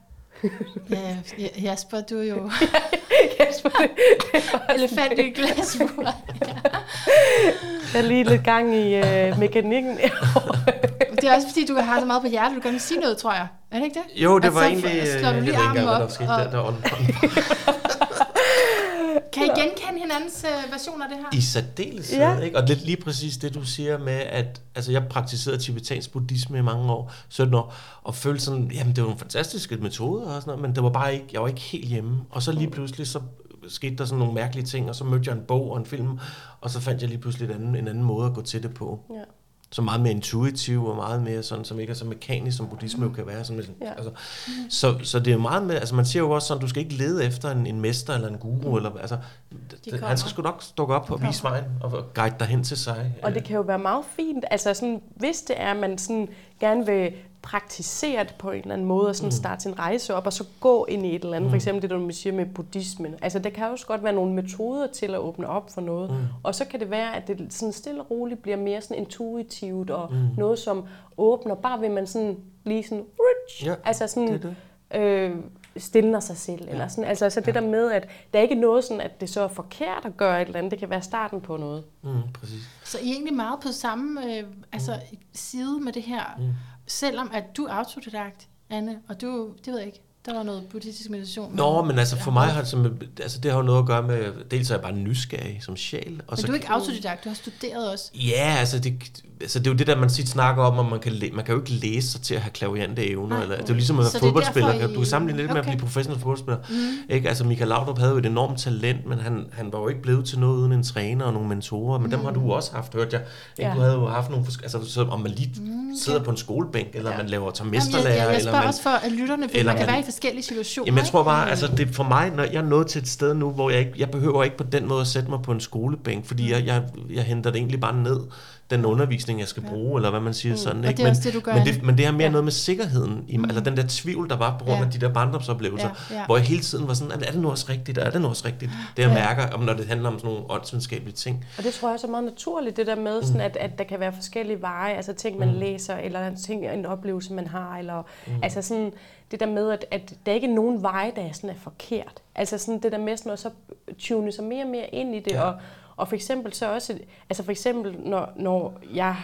Ja, ja, Jasper, du er jo Jesper, det, elefant i et glasbord. der er lige lidt gang i øh, mekanikken. Det er også fordi, du har så meget på hjertet, du gerne vil sige noget, tror jeg. Er det ikke det? Jo, det Og var egentlig... slår du jeg lige ved ikke armen engang, hvad op, der skete og- der, der on, Kan I genkende hinandens uh, version af det her? I særdeleshed, Ja. ikke? Og er lige præcis det, du siger med, at altså, jeg praktiserede tibetansk buddhisme i mange år, 17 år, og følte sådan, jamen det var nogle fantastiske metoder og sådan noget, men det var bare ikke, jeg var ikke helt hjemme. Og så lige pludselig, så skete der sådan nogle mærkelige ting, og så mødte jeg en bog og en film, og så fandt jeg lige pludselig en anden, en anden måde at gå til det på. Ja. Så meget mere intuitiv og meget mere sådan, som ikke er så mekanisk, som buddhisme jo kan være. Sådan, Ja. altså, så, så det er meget med, altså man siger jo også sådan, du skal ikke lede efter en, en mester eller en guru, eller, altså, kommer. han skal sgu nok dukke op og vise vejen og guide dig hen til sig. Og det kan jo være meget fint, altså sådan, hvis det er, at man sådan gerne vil praktisere det på en eller anden måde, og sådan Mm. starte sin rejse op, og så gå ind i et eller andet, for eksempel det, man siger med buddhismen. Altså, der kan jo også godt være nogle metoder til at åbne op for noget, Mm. og så kan det være, at det sådan stille og roligt bliver mere sådan intuitivt, og Mm. noget, som åbner, bare ved man sådan lige sådan, rutsch, Ja, altså sådan, det det. øh, stiller sig selv. Eller sådan. Altså, altså det der med, at der er ikke noget sådan, at det så er forkert at gøre et eller andet. Det kan være starten på noget. Mm, præcis. Så I er egentlig meget på samme øh, altså, side med det her, Mm. Selvom at du er autodidakt, Anne, og du, det ved jeg ikke, der var noget buddhistisk meditation. Nå, men altså for mig har det, som, altså det har jo noget at gøre med, dels er jeg bare nysgerrig som sjæl. Og Men så, du er ikke autodidakt, du har studeret også. Ja, altså det, altså det er jo det der, man tit snakker om, at man kan, man kan jo ikke læse sig til at have klaviante evner. Nej. Eller, det er jo ligesom at Så være er fodboldspiller. I- Du kan sammenligne lidt med at Okay. blive professionel fodboldspiller. Mm. Ikke? Altså Michael Laudrup havde jo et enormt talent, men han, han var jo ikke blevet til noget uden en træner og nogle mentorer. Men dem har du også haft, hørte jeg. Ikke? Ja. Du havde jo haft nogle, altså så om man lige Mm, sidder okay. på en skolebænk, eller Ja. man laver til Jamen, jeg, mesterlærer. jeg, jeg eller spørger man, også for at lytterne, for eller man kan man- være i forskellige situationer. Jamen jeg tror bare, altså det for mig, når jeg er nået til et sted nu, hvor jeg ikke, jeg behøver ikke på den måde at sætte mig på en skolebænk, fordi jeg, jeg, jeg henter det egentlig bare ned, den undervisning, jeg skal bruge, eller hvad man siger sådan. Mm. Og Ikke? det er men, også det, du gør, men, det, men det har mere Ja. noget med sikkerheden, i, altså den der tvivl, der var på grund Ja. af de der barndomsoplevelser, Ja, ja. hvor jeg hele tiden var sådan, er det nu også rigtigt, er det nu også rigtigt? Det jeg Ja. mærker, om når det handler om sådan nogle åndsvidenskabelige ting. Og det tror jeg også er meget naturligt, det der med, sådan at, at der kan være forskellige veje, altså ting, man Mm. læser, eller ting, en oplevelse, man har, eller mm. altså sådan det der med, at, at der ikke er nogen veje, der er, sådan er forkert. Altså sådan det der med sådan at så tune sig mere og mere ind i det, Ja. og, og for eksempel så også, altså for eksempel når, når jeg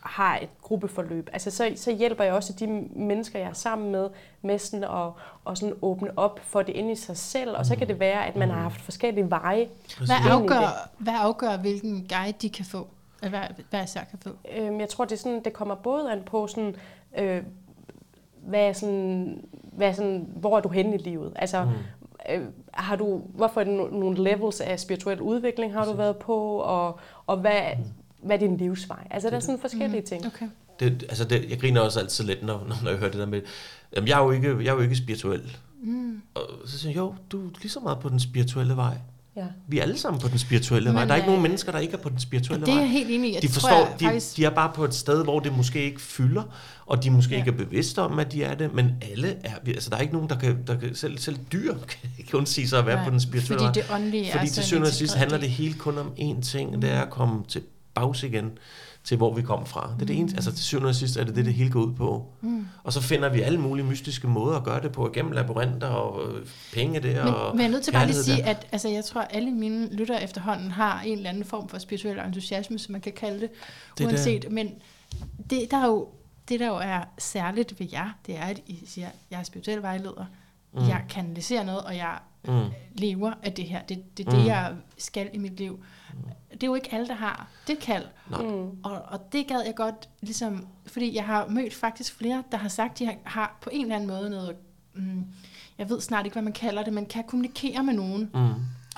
har et gruppeforløb, altså så, så hjælper jeg også de mennesker, jeg er sammen med, med sådan at, at sådan åbne op for det inde i sig selv, og så kan det være, at man har haft forskellige veje Hvad afgør, hvad afgør, hvilken guide de kan få? Eller hvad, hvad især kan få? Øhm, jeg tror, det, er sådan, det kommer både an på, sådan, øh, hvad er sådan, hvad er sådan, hvor er du henne i livet? Altså, Mm. øh, har du, hvorfor er det no- nogle levels af spirituel udvikling har du Præcis. været på, og, og hvad, hvad er din livsvej? Altså, der er sådan forskellige Mm. ting. Okay. Det, altså det, jeg griner også altid lidt, når, når jeg hører det der med, jamen jeg er jo ikke, jeg er jo ikke spirituel. Mm. Og så siger jeg, jo, du er lige så meget på den spirituelle vej. Ja. Vi er alle sammen på den spirituelle Men, vej. Der er ikke øh, nogen mennesker, der ikke er på den spirituelle Det er vej. jeg helt enig i. og De det forstår, tror jeg de, faktisk, de er bare på et sted, hvor det måske ikke fylder, og de måske Ja. ikke er bevidste om, at de er det, men alle er, altså der er ikke nogen, der kan, der kan selv, selv dyr kan undse sig at være Nej, på den spirituelle fordi vej. det åndelige er Fordi så til syvende og sidst handler det hele kun om én ting, og det er at komme til bags igen til, hvor vi kom fra. Det er det ene, altså til syvende og sidst er det det, det hele går ud på. Mm. Og så finder vi alle mulige mystiske måder at gøre det på, gennem labyrinter og øh, penge der, Men, og men jeg er nødt til bare lige at sige, der. at altså, jeg tror, at alle mine lyttere efterhånden har en eller anden form for spirituel entusiasme, som man kan kalde det, Det uanset. Men det, der er jo, det, der jo er særligt ved jer, det er, at I siger, jeg er spirituel vejleder, mm. jeg kanaliserer noget, og jeg Mm. lever af det her. Det, det er det, Mm. jeg skal i mit liv. Det er jo ikke alle, der har det kald. Nej. Mm. Og, og det gad jeg godt, ligesom, fordi jeg har mødt faktisk flere, der har sagt, at de har, har på en eller anden måde noget, mm, jeg ved snart ikke, hvad man kalder det, men kan kommunikere med nogen. Mm.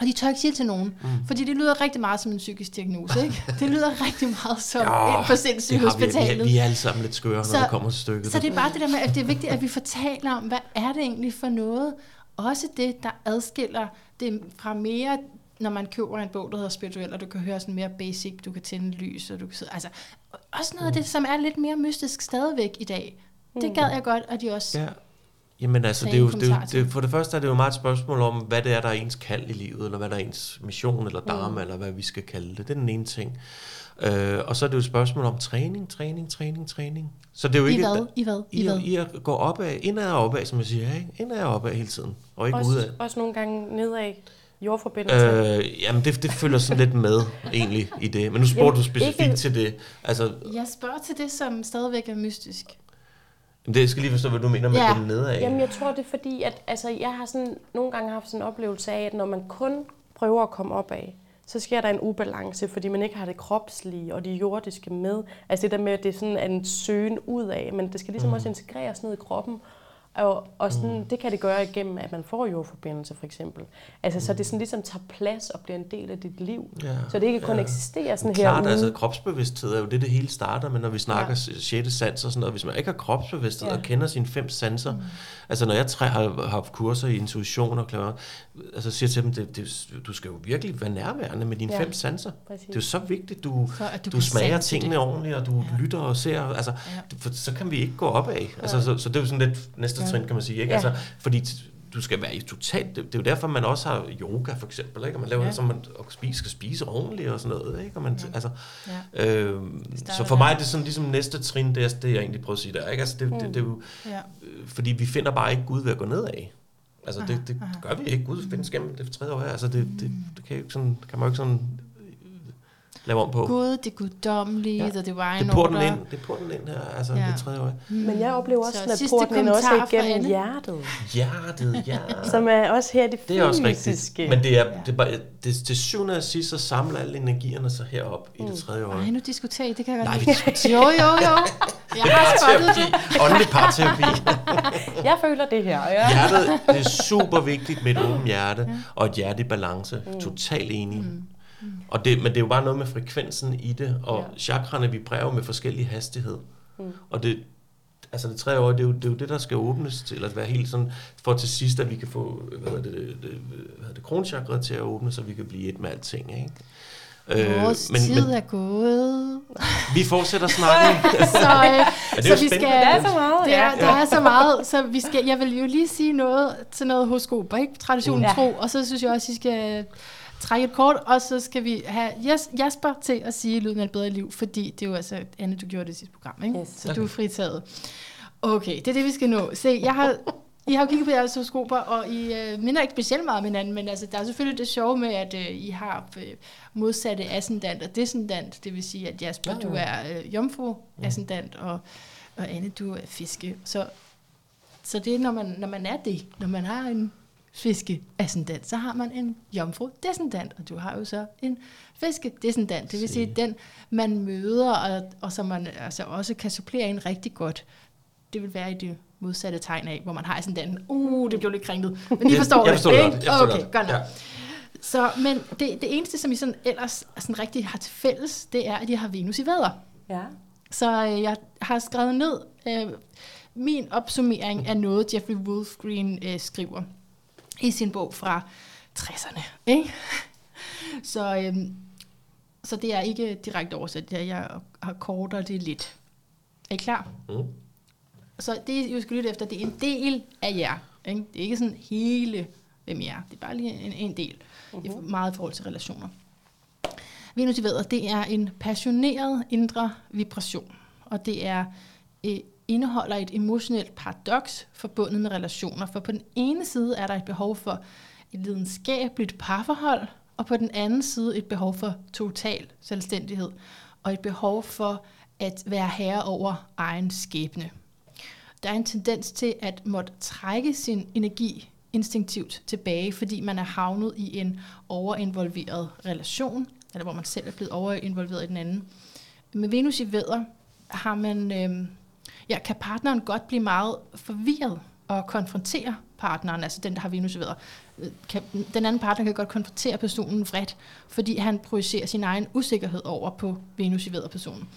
Og de tør ikke sige det til nogen, mm. fordi det lyder rigtig meget som en psykisk diagnose, ikke? Det lyder rigtig meget som Ja, ind på Det har vi, vi, sindssygehospitalet. er, vi er alle sammen lidt skøre, når Så- det kommer til stykket. Så det er bare det der med, at det er vigtigt, at vi fortæller om, hvad er det egentlig for noget? Også det, der adskiller det fra mere, når man køber en bog, der hedder spirituel, og du kan høre sådan mere basic, du kan tænde lys, og du kan sidde, altså, også noget af det, som er lidt mere mystisk stadigvæk i dag. Det gad jeg godt, at de også... Ja. Jamen altså, Sagde det er jo, det er jo, det, for det første er det jo meget et spørgsmål om, hvad det er, der er ens kald i livet, eller hvad der er ens mission, eller dharma, mm. eller hvad vi skal kalde det. Det er den ene ting. Øh, og så er det jo et spørgsmål om træning, træning, træning, træning. Så det er jo I ikke... hvad? I hvad? I I, hvad? at, I at gå opad, indad og opad, som jeg siger, ikke? Indad og opad hele tiden, og ikke udad. Også, også nogle gange nedad jordforbindelse. Øh, jamen, det, det følger sådan lidt med, egentlig, i det. Men nu spurgte Jamen, du specifikt ikke- til det. Altså, Jeg spørger til det, som stadigvæk er mystisk. jamen, det jeg skal lige forstå, hvad du mener med Ja. den nedad. Jamen, jeg tror, det er fordi, at altså, jeg har sådan, nogle gange haft sådan en oplevelse af, at når man kun prøver at komme op af, så sker der en ubalance, fordi man ikke har det kropslige og det jordiske med. Altså det der med, at det er sådan en søgen ud af, men det skal ligesom mm. også integreres ned i kroppen. Og, og sådan, mm. det kan det gøre igennem, at man får jordforbindelse for eksempel. Altså, mm. så det sådan ligesom tager plads og bliver en del af dit liv. Ja, så det ikke kun ja. eksisterer sådan her Klart, altså kropsbevidsthed er jo det, det hele starter med, når vi snakker ja. sjette sans og sådan noget. Hvis man ikke har kropsbevidsthed ja. og kender sine fem sanser. Mm. Altså, når jeg træ, har haft kurser i intuition og klar, altså siger til dem, det, det, du skal jo virkelig være nærværende med dine ja. fem sanser. Præcis. Det er jo så vigtigt, du, så, du, du smager tingene det. ordentligt, og du ja. lytter og ser. Altså, ja. for, så kan vi ikke gå op af. Altså, så, så det er jo sådan lidt næste trin, kan man sige. Ikke? Ja. Altså, fordi du skal være i totalt... Det, det er jo derfor, man også har yoga, for eksempel. Ikke? Og man laver ja. så man og spise, skal spise ordentligt og sådan noget. Ikke? Og man, ja. altså, ja. Øh, så for mig er det sådan ligesom næste trin, det er det, jeg egentlig prøver at sige der. Ikke? Altså, det, mm. det, det, det er jo, ja. Fordi vi finder bare ikke Gud ved at gå nedad. Altså, aha, det, det aha. gør vi ikke. Gud findes gennem det for tredje år her. Altså, det, det, det kan, jo ikke sådan, kan man jo ikke sådan lave om på. Gud, det guddommelige, ja. og det var en det porten ind, det er porten ind her, altså ja. det tredje år. Mm. Men jeg oplever også, så, at porten ind også er igennem hjertet. Hjertet, ja. Som er også her det fysiske. Det er også rigtigt. Men det er, det er bare, det, til syvende og sidst, så samler alle energierne sig herop mm. i det mm. tredje år. Nej, nu diskuterer I, det kan jeg godt Nej, vi diskuterer. jo, jo, jo. Jeg det er parterapi, åndelig parterapi. jeg føler det her. Ja. Hjertet, det er super vigtigt med et åbent hjerte, og et hjerte i balance. Mm. Totalt enig. Mm. Og det, men det er jo bare noget med frekvensen i det, og ja. chakraerne vibrerer jo med forskellige hastighed. Mm. Og det, altså det tredje år, det er, jo, det er jo det, der skal åbnes til, at være helt sådan, for til sidst, at vi kan få, hvad hedder det, det, det, hvad det kronchakret til at åbne, så vi kan blive et med alting, ikke? Øh, Vores men, tid men, er gået. Vi fortsætter snakken. så, øh, så vi skal, der er så meget. Der, ja. der er så meget, så vi skal, jeg vil jo lige sige noget til noget horoskop, ikke? Traditionen ja. tro, og så synes jeg også, at I skal trække et kort, og så skal vi have Jasper til at sige lyden af et bedre liv, fordi det er jo altså, Anne, du gjorde det i sidste program, ikke? Yes. Så du er fritaget. Okay, det er det, vi skal nå. Se, jeg har, I har jo kigget på jeres horoskoper, og I øh, minder ikke specielt meget om hinanden, men altså, der er selvfølgelig det sjove med, at øh, I har øh, modsatte ascendant og descendant, det vil sige, at Jasper, ja, ja. du er øh, jomfru ascendant, og, og Anne, du er fiske. Så, så det er, når man, når man er det, når man har en fiske-ascendant, så har man en jomfru-descendant, og du har jo så en fiske-descendant, det vil sige den, man møder, og, og som man altså også kan supplere ind rigtig godt. Det vil være i det modsatte tegn af, hvor man har ascendanten. Uh, det blev lidt kringlet. Men I forstår jeg forstår det, ikke? Jeg forstår okay, det. godt nok. Ja. Så, men det, det eneste, som I sådan ellers sådan rigtig har til fælles, det er, at jeg har Venus i vædder. Ja. Så øh, jeg har skrevet ned øh, min opsummering af noget, Jeffrey Wolfgreen øh, skriver i sin bog fra 60'erne. Ikke? Så, øhm, så det er ikke direkte oversat. Jeg, jeg har kortet det lidt. Er I klar? Mm. Så det, jeg skal lytte efter, det er en del af jer. Ikke? Det er ikke sådan hele, hvem I er. Det er bare lige en, en del. Uh-huh. Det er meget i forhold til relationer. Venus i vædder, det er en passioneret indre vibration. Og det er øh, indeholder et emotionelt paradoks forbundet med relationer. For på den ene side er der et behov for et lidenskabeligt parforhold, og på den anden side et behov for total selvstændighed, og et behov for at være herre over egen skæbne. Der er en tendens til at måtte trække sin energi instinktivt tilbage, fordi man er havnet i en overinvolveret relation, eller hvor man selv er blevet overinvolveret i den anden. Med Venus i vædder har man øh, ja, kan partneren godt blive meget forvirret og konfrontere partneren, altså den, der har Venus øh, kan, den anden partner kan godt konfrontere personen vredt, fordi han projicerer sin egen usikkerhed over på Venus i personen.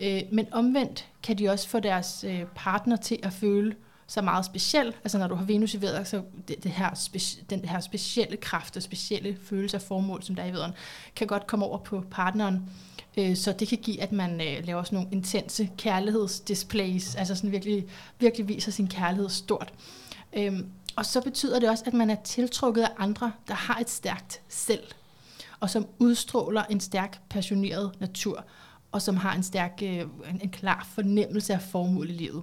Øh, men omvendt kan de også få deres øh, partner til at føle sig meget speciel. Altså når du har Venus i vædder, så det, det her speci- den her specielle kraft og specielle følelse af formål, som der er i vædderen, kan godt komme over på partneren. Øh, så det kan give, at man øh, laver sådan nogle intense kærlighedsdisplays, altså sådan virkelig, virkelig viser sin kærlighed stort. Øhm, og så betyder det også, at man er tiltrukket af andre, der har et stærkt selv, og som udstråler en stærk, passioneret natur, og som har en stærk, øh, en, klar fornemmelse af formål i livet.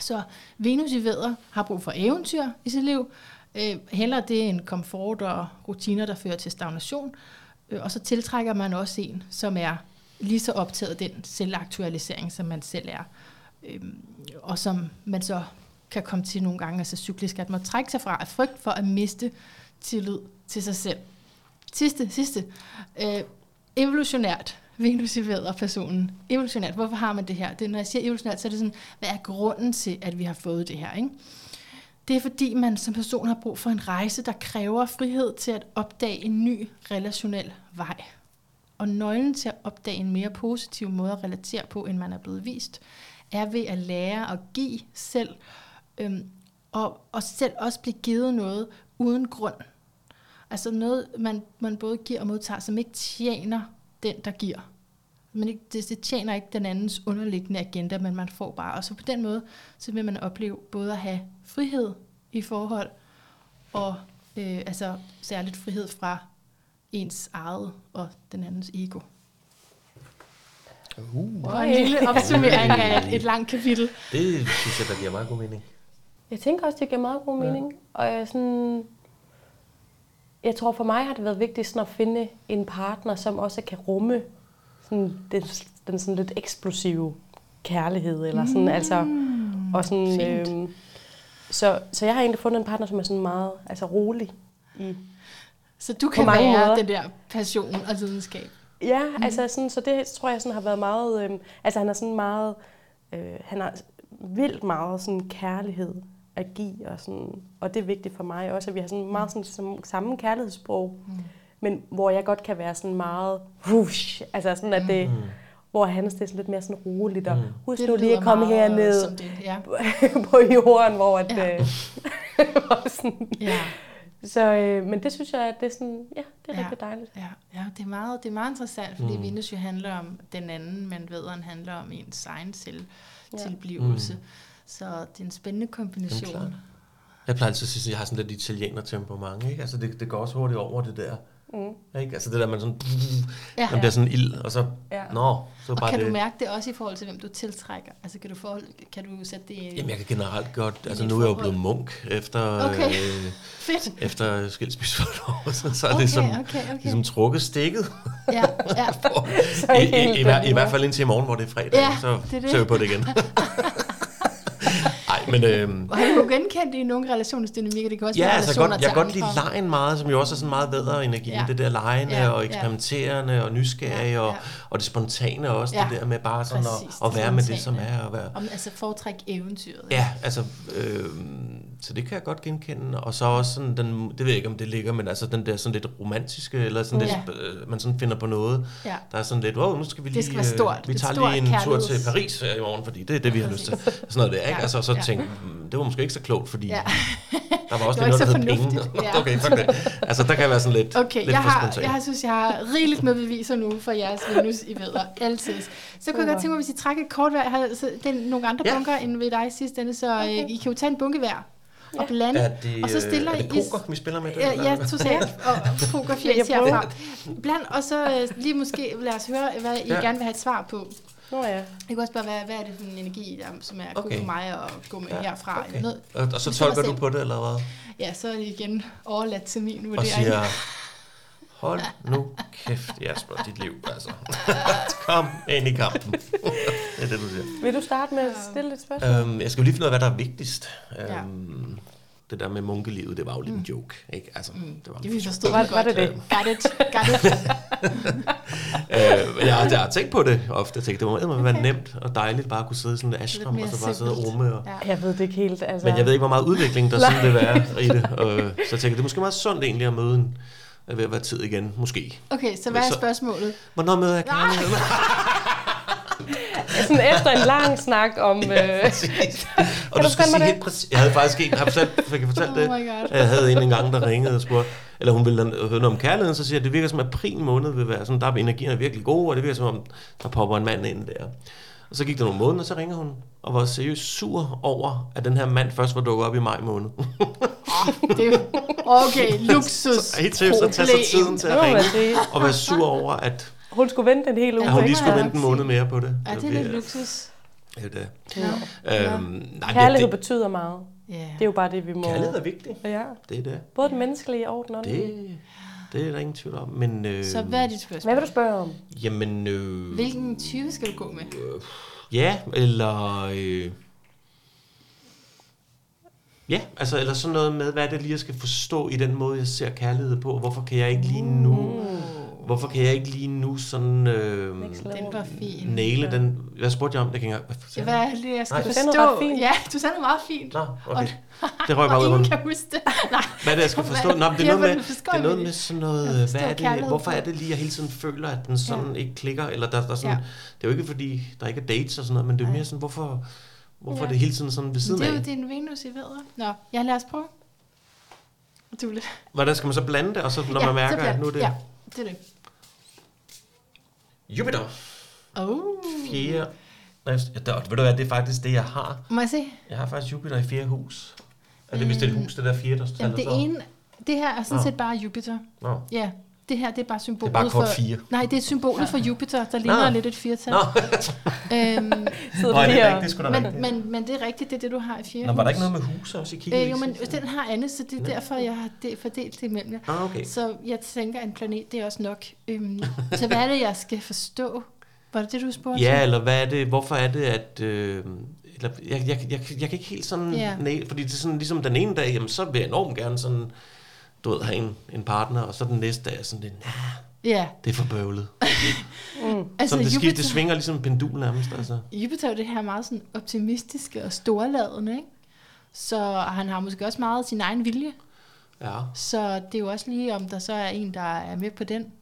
Så Venus i vædder har brug for eventyr i sit liv. Heller det en komfort og rutiner, der fører til stagnation. Øh, og så tiltrækker man også en, som er lige så optaget af den selvaktualisering, som man selv er. Øhm, og som man så kan komme til nogle gange, altså cyklisk, at man trække sig fra af frygt for at miste tillid til sig selv. Sidste, sidste. Øh, evolutionært venusiverer personen. Evolutionært, hvorfor har man det her? Det, når jeg siger evolutionært, så er det sådan, hvad er grunden til, at vi har fået det her? Ikke? Det er fordi, man som person har brug for en rejse, der kræver frihed til at opdage en ny relationel vej. Og nøglen til at opdage en mere positiv måde at relatere på, end man er blevet vist, er ved at lære at give selv, øhm, og, og selv også blive givet noget uden grund. Altså noget, man, man både giver og modtager, som ikke tjener den, der giver. Men ikke, det, det tjener ikke den andens underliggende agenda, men man får bare. Og så på den måde, så vil man opleve både at have frihed i forhold, og øh, altså særligt frihed fra ens eget og den andens ego. Uh. Og en lille opsummering af et, et langt kapitel. Det synes jeg, der giver meget god mening. Jeg tænker også, det giver meget god mening. Ja. Og jeg, sådan, jeg tror for mig har det været vigtigt sådan at finde en partner, som også kan rumme sådan, den, den sådan lidt eksplosive kærlighed. Eller sådan, mm. altså, og sådan, øhm, så, så jeg har egentlig fundet en partner, som er sådan meget altså, rolig i Så du kan mange være måder. den der passion og lidenskab. Ja, mm. altså sådan, så det tror jeg sådan har været meget, øhm, altså han er sådan meget, øh, han har vildt meget sådan kærlighed at give, og, sådan, og det er vigtigt for mig også, at vi har sådan meget sådan, samme kærlighedssprog, mm. Men hvor jeg godt kan være sådan meget, whoosh, altså sådan at det, mm. hvor hans det er sådan lidt mere sådan roligt, og husk Det nu lige at komme herned det, ja. på jorden, hvor at, Ja. ja. øh, sådan, Ja, så, øh, men det synes jeg, at det er sådan, ja, det er Ja. rigtig dejligt. ja, ja det, er meget, det er meget interessant, fordi Mm. mm. Venus jo handler om den anden, men vederen handler om ens egen selv tilblivelse. Mm. Så det er en spændende Jamen, kombination. klart. Jeg plejer altid at sige, at jeg har sådan lidt italiener temperament, ikke? Altså det, det går også hurtigt over det der. Mm. Ikke? Altså det der, man sådan, Ja. man bliver sådan ild, og så, Ja. nå, så Og bare kan det. du mærke det også i forhold til, hvem du tiltrækker? Altså kan du, forhold, kan du sætte det i... Jamen jeg kan generelt godt, altså nu er jeg jo blevet munk efter, Okay. øh, Fedt! efter skilsmisse for et år, så, så er Okay, det som, okay, okay. ligesom trukket stikket. Ja, ja. Så I, i, i, I den hvert fald indtil i morgen, hvor det er fredag, Ja, så det er det. ser vi på det igen. Men øhm, Og har du genkendt det i nogle relationsdynamikker? Det kan også ja, være altså godt, jeg kan godt lide lejen meget, som jo også er sådan meget bedre energi, Ja. det der lejende Ja, og ja. eksperimenterende og nysgerrige Ja, og, ja. og det spontane også, Ja, det der med bare sådan præcis, at, at det være med det, som er. Og være, Om, altså foretræk eventyret. Ja, altså, øh, så det kan jeg godt genkende. Og så også sådan, den, det ved jeg ikke, om det ligger, men altså den der sådan lidt romantiske, eller sådan Ja. lidt, øh, man sådan finder på noget, Ja. der er sådan lidt, wow, nu skal vi Det lige, skal være stort. øh, vi Et tager stort lige en tur kærligheds- til Paris i morgen, fordi det er det, vi har lyst til. Sådan noget der, ikke? Ja. Altså, og så Ja. tænkte mm, det var måske ikke så klogt, fordi Ja. der var også Det var noget, der hed penge. Ja. okay, fuck det. Altså, der kan være sådan lidt, Okay, lidt jeg for har, spontant. jeg har, synes, jeg har rigeligt med beviser nu for jeres Venus i vædder. Altid. Så kunne jeg godt tænke mig, hvis I trækker et kort hver. Jeg har så, det er nogle andre Ja. bunker end ved dig sidste ende, så okay. Okay. I kan jo tage en bunke hver og blande. er det, og så stiller øh, er det I- poker, vi spiller med? Det, Ja, ja, totalt. Og pokerfjæs herfra. Bland, og så øh, lige måske lad os høre, hvad I Ja. gerne vil have et svar på. Nå ja. Jeg kan også spørge, hvad, hvad er det for en energi, der, som er okay. god for mig at gå med Ja, herfra? okay. Eller noget. Og, og så tolker du på det, eller hvad? Ja, så er det igen overladt til min og vurdering. siger, hold nu kæft, Jasper, dit liv, altså. Kom ind i kampen. det er det, du siger. Vil du starte med at stille et spørgsmål? Øhm, jeg skal jo lige finde ud af, hvad der er vigtigst. Ja. Øhm, det der med munkelivet, det var jo lidt en joke, ikke? Altså, det var Det vi forstod Var- det var det det? Got it, got it. øh, jeg, har- jeg har tænkt på det ofte. Jeg tænkte, det må okay. være nemt og dejligt bare at kunne sidde sådan en ashram, og så bare sidde og rumme. Og, Ja. Jeg ved det ikke helt. Altså. Men jeg ved ikke, hvor meget udvikling der sådan vil være i det. Og, så jeg tænker, det er måske meget sundt egentlig at møde en, er ved at være tid igen, måske. Okay, så hvad er spørgsmålet? Hvornår møder jeg kærligheden? Sådan efter en lang snak om... Øh, Præcis. Og du du skal sige mig helt præcis. Jeg havde faktisk ikke, har jeg fortalt, fik jeg fortalt Oh det? Jeg havde en engang, der ringede og spurgte, eller hun ville høre noget om kærligheden, så siger jeg, det virker som april måned vil være sådan, der er energien er virkelig god, og det virker som om, der popper en mand ind der. Og så gik der nogle måneder, og så ringer hun, og var seriøst sur over, at den her mand først var dukket op i maj måned. Det er okay, luksus. Så helt seriøst, så tage sig tiden til det at ringe, og være sur over, at, Hun skulle vente en hel uge. at hun det lige skulle vente en måned mere på det. Ja, det er lidt luksus. Ja, det Ja. er. Øhm, nej, Kærlighed det, det, betyder meget. Ja. Det er jo bare det, vi må... kærlighed er vigtigt. Ja. Det er det. Både den menneskelige og den åndelige. Det, det er der ingen tvivl om. Men, øh, Så hvad er dit Hvad spørgsmål? vil du spørge om? Jamen, øh, Hvilken type skal du gå med? ja, eller... Øh, Ja, altså, eller sådan noget med, hvad er det lige, jeg skal forstå i den måde, jeg ser kærlighed på. Hvorfor kan jeg ikke lige nu... Hvorfor kan jeg ikke lige nu sådan... Øh. Den var fin. næle den... Hvad spurgte jeg om? Det kan jeg ikke engang... Hvad er det, jeg skal Nej. Du forstå? sender ret fint. Ja, du sender meget fint. Nå, okay. Det røg bare Og ud af ingen munden. kan huske det. Nej. Hvad er det, jeg skal Hvad- forstå? Nå, men det er noget hvad med, du det er noget med sådan noget, hvad er det, hvorfor er det lige, jeg hele tiden føler, at den sådan Ja. ikke klikker, eller der, der er sådan, Ja. det er jo ikke fordi, der ikke er dates og sådan noget, men det er mere sådan, hvorfor, hvorfor Ja. er det hele tiden sådan ved siden det er jo af? din Venus i vædder. Nå, ja, lad os prøve. Du er lidt. Hvordan skal man så blande det, og så når ja, man mærker, at nu er det Ja, det er det. Jupiter, Oh. fjerde, nej, ja, der, ved du hvad, det er faktisk det, jeg har. Må jeg se? Jeg har faktisk Jupiter i fjerde hus. Er det, hvis det er et hus, det der fjerde, der Jamen, det ene, det her er sådan Nå. set bare Jupiter. Nå. Ja, det her det er bare Det symbolet er bare kort for... fire. Nej, det er symbolet for Jupiter, der ligner Nå. lidt et firtal. Nå, Øhm, Nå, er det lige rigtigt? Det men, men, men det er rigtigt, det er det, du har i fjerde Nå, var der ikke noget med hus også? Jeg kiggede Øh, jo, men sidst. den har Anne, så det er derfor, jeg har det fordelt det imellem jer. Ah, okay. Så jeg tænker, at en planet, det er også nok. Øhm, så hvad er det, jeg skal forstå? Var det det, du spurgte Ja, til? eller hvad er det, hvorfor er det, at... Øh, eller, jeg, jeg, jeg, jeg kan ikke helt sådan... Ja. Nej, fordi det er sådan, ligesom den ene dag, jamen, så vil jeg enormt gerne sådan, du ved, have en, en partner, og så den næste dag er sådan lidt, nah, Ja, det er for bøvlet. Mm. altså det, skift, Jupiter, det svinger ligesom en pendul nærmest, altså. Jupiter er det her meget sådan optimistiske og storladende, ikke? Så han har måske også meget sin egen vilje. Ja. Så det er jo også lige, om der så er en, der er med på den.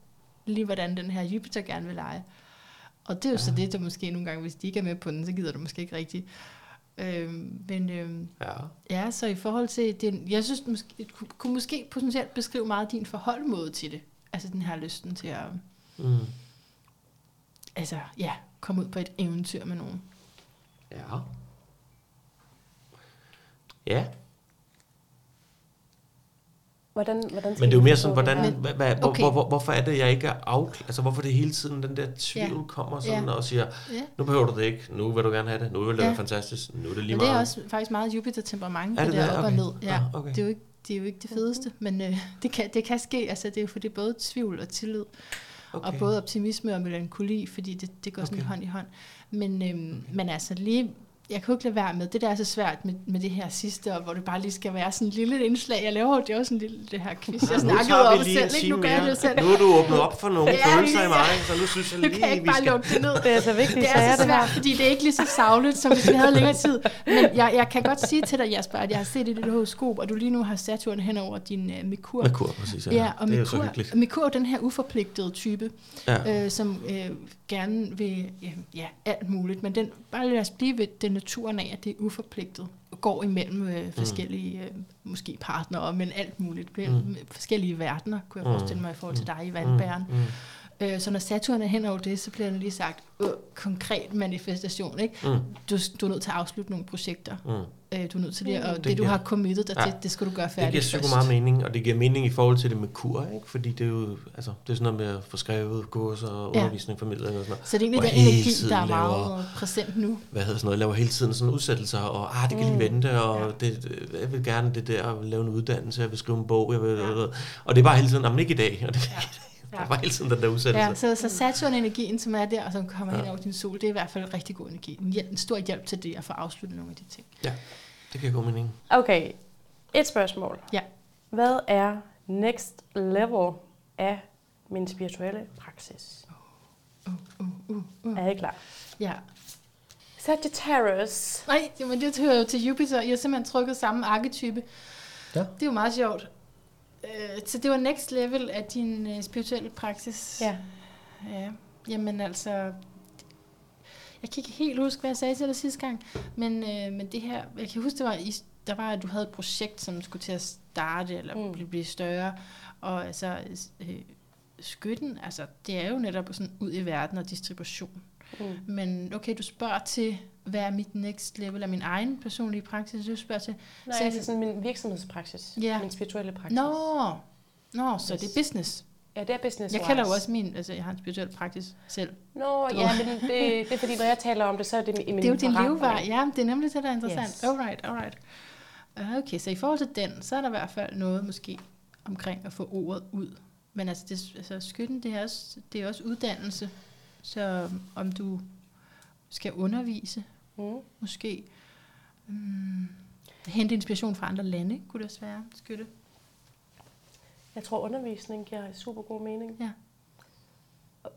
Lige hvordan den her Jupiter gerne vil lege. Og det er jo ja. så det, der måske nogle gange, hvis de ikke er med på den, så gider du måske ikke rigtigt. Øhm, men øhm, Ja. ja, så i forhold til det, jeg synes, måske, kunne, kunne måske potentielt beskrive meget din forholdmåde til det. Altså den her lysten til at Mm. altså, ja, komme ud på et eventyr med nogen. Ja. Ja, Hvordan, hvordan skal men det er jo mere sådan, hvordan, hvad, hvad, Okay. okay. hvor, hvor, hvorfor er det, jeg ikke er af, altså hvorfor det hele tiden den der tvivl Ja. kommer sådan Ja. og siger, Ja. nu behøver du det ikke, nu vil du gerne have det, nu vil det Ja. være fantastisk, nu er det lige Men det meget. er også faktisk meget Jupiter-temperament, Er det, det der det? op og Okay. ned. Ja, Ah, okay. det, er jo ikke, det er jo ikke det fedeste, men øh, det, kan, det kan ske. Altså, det er jo for det er både tvivl og tillid, okay. og både optimisme og melankoli, fordi det, det går sådan Okay. hånd i hånd. Men, øhm, men altså lige, jeg kan jo ikke lade være med, det der er så svært med, med det her sidste, og hvor det bare lige skal være sådan et lille indslag. Jeg laver jo det er jo sådan en lille det her quiz, jeg nu snakkede om selv, ikke? Nu gør jeg det selv. Nu har du åbnet op for nogle Ja, følelser i mig, så nu synes jeg Nu lige, kan jeg ikke vi bare skal... lukke det ned. Det er så vigtigt, Det er så svært, fordi det er ikke lige så savligt, som hvis vi havde længere tid. Men jeg, jeg kan godt sige til dig, Jasper, at jeg har set i dit horoskop, og du lige nu har Saturn hen over din uh, Merkur. Merkur, præcis. Ja, Ja, og det er Merkur. Merkur er den her uforpligtede type, Ja. øh, som øh, gerne vil ja, ja, alt muligt. Men den, bare lad os blive ved den naturen af, at det er uforpligtet. Går imellem øh, forskellige, øh, måske partnere, men alt muligt. Mm. Mm. Forskellige verdener, kunne jeg Mm. forestille mig, i forhold til dig i vandbæren. Mm, mm. Øh, så når Saturn er hen over det, så bliver der lige sagt, øh, konkret manifestation, ikke? Mm, Du, du er nødt til at afslutte nogle projekter. mm. Øh, du er nødt til det, og det, Det du har committet dig til, Ja. det skal du gøre Det færdigt giver super meget mening, og det giver mening i forhold til det med kur, ikke? fordi det er jo altså, det er sådan noget med at få skrevet kurser og Ja. undervisning, formidling og sådan noget. Så det er egentlig den energi, der er laver- meget præsent nu. Hvad hedder sådan noget, laver hele tiden sådan udsættelser, og ah, det kan lige vente, og det, det- jeg vil gerne det der, og lave en uddannelse, jeg vil skrive en bog, jeg vil, Ja. og det er bare hele tiden, men ikke i dag, og det, Ja. Der er bare hele tiden den der udsættelse. Ja, så, så Saturn-energien, som er der, og som kommer ja. Ja. hen over din sol, det er i hvert fald en rigtig god energi. En, hjælp, en stor hjælp til det, at få afsluttet nogle af de ting. Det giver god mening. Okay, et spørgsmål. Ja. Hvad er next level af min spirituelle praksis? Uh, uh, uh, uh. Er I klar? Ja. Sagittarius. Nej, jamen, det hører jo til Jupiter. Jeg har simpelthen trykket samme arketype. Ja. Det er jo meget sjovt. Øh, så det var next level af din øh, spirituelle praksis. Ja. Ja, jamen altså... Jeg kan ikke helt huske, hvad jeg sagde til dig sidste gang, men, øh, men det her, jeg kan huske, det var, i, der var, at du havde et projekt, som skulle til at starte, eller Mm. blive, blive større, og altså, øh, skytten, altså, det er jo netop sådan ud i verden og distribution. Mm. Men okay, du spørger til, hvad er mit next level af min egen personlige praksis, du spørger til, Nej, Så- altså sådan min virksomhedspraksis. Ja. Min spirituelle praksis. nå, nå, så Yes. det er business. Ja, det er business Jeg kalder jo også min, altså jeg har en spirituel praksis selv. Nå, ja, men det, det er fordi, når jeg taler om det, så er det i min Det er jo din levevej. Ja, det er nemlig det, der er interessant. Yes. Alright, alright. Ah, Okay, så i forhold til den, så er der i hvert fald noget måske omkring at få ordet ud. Men altså, det, altså skytten, det er, også, det er også uddannelse. Så om du skal undervise, Mm. måske. Mm, hente inspiration fra andre lande, kunne det også være, skytte. Jeg tror, undervisning giver super god mening. Ja.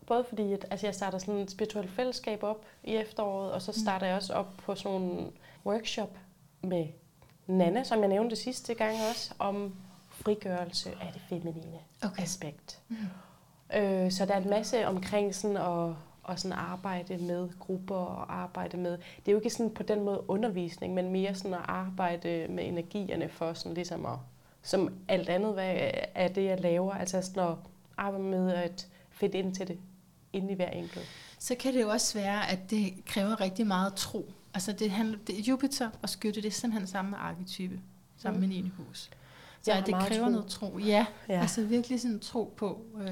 Både fordi, at altså jeg starter sådan et spirituelt fællesskab op i efteråret, og så starter jeg også op på sådan en workshop med Nana, som jeg nævnte sidste gang også, om frigørelse af det feminine Okay. aspekt. Mm. Øh, så der er en masse omkring sådan at, at sådan arbejde med grupper og arbejde med, det er jo ikke sådan på den måde undervisning, men mere sådan at arbejde med energierne for sådan ligesom at, som alt andet hvad er det, jeg laver, altså sådan at arbejde med at finde ind til det, inde i hver enkelt. Så kan det jo også være, at det kræver rigtig meget tro. Altså det handler, det, Jupiter og skytte, det er simpelthen samme arketype, sammen Mm. med 9. hus. Så Jeg det kræver tro. noget tro. Ja, Ja. ja, altså virkelig sådan tro på, øh,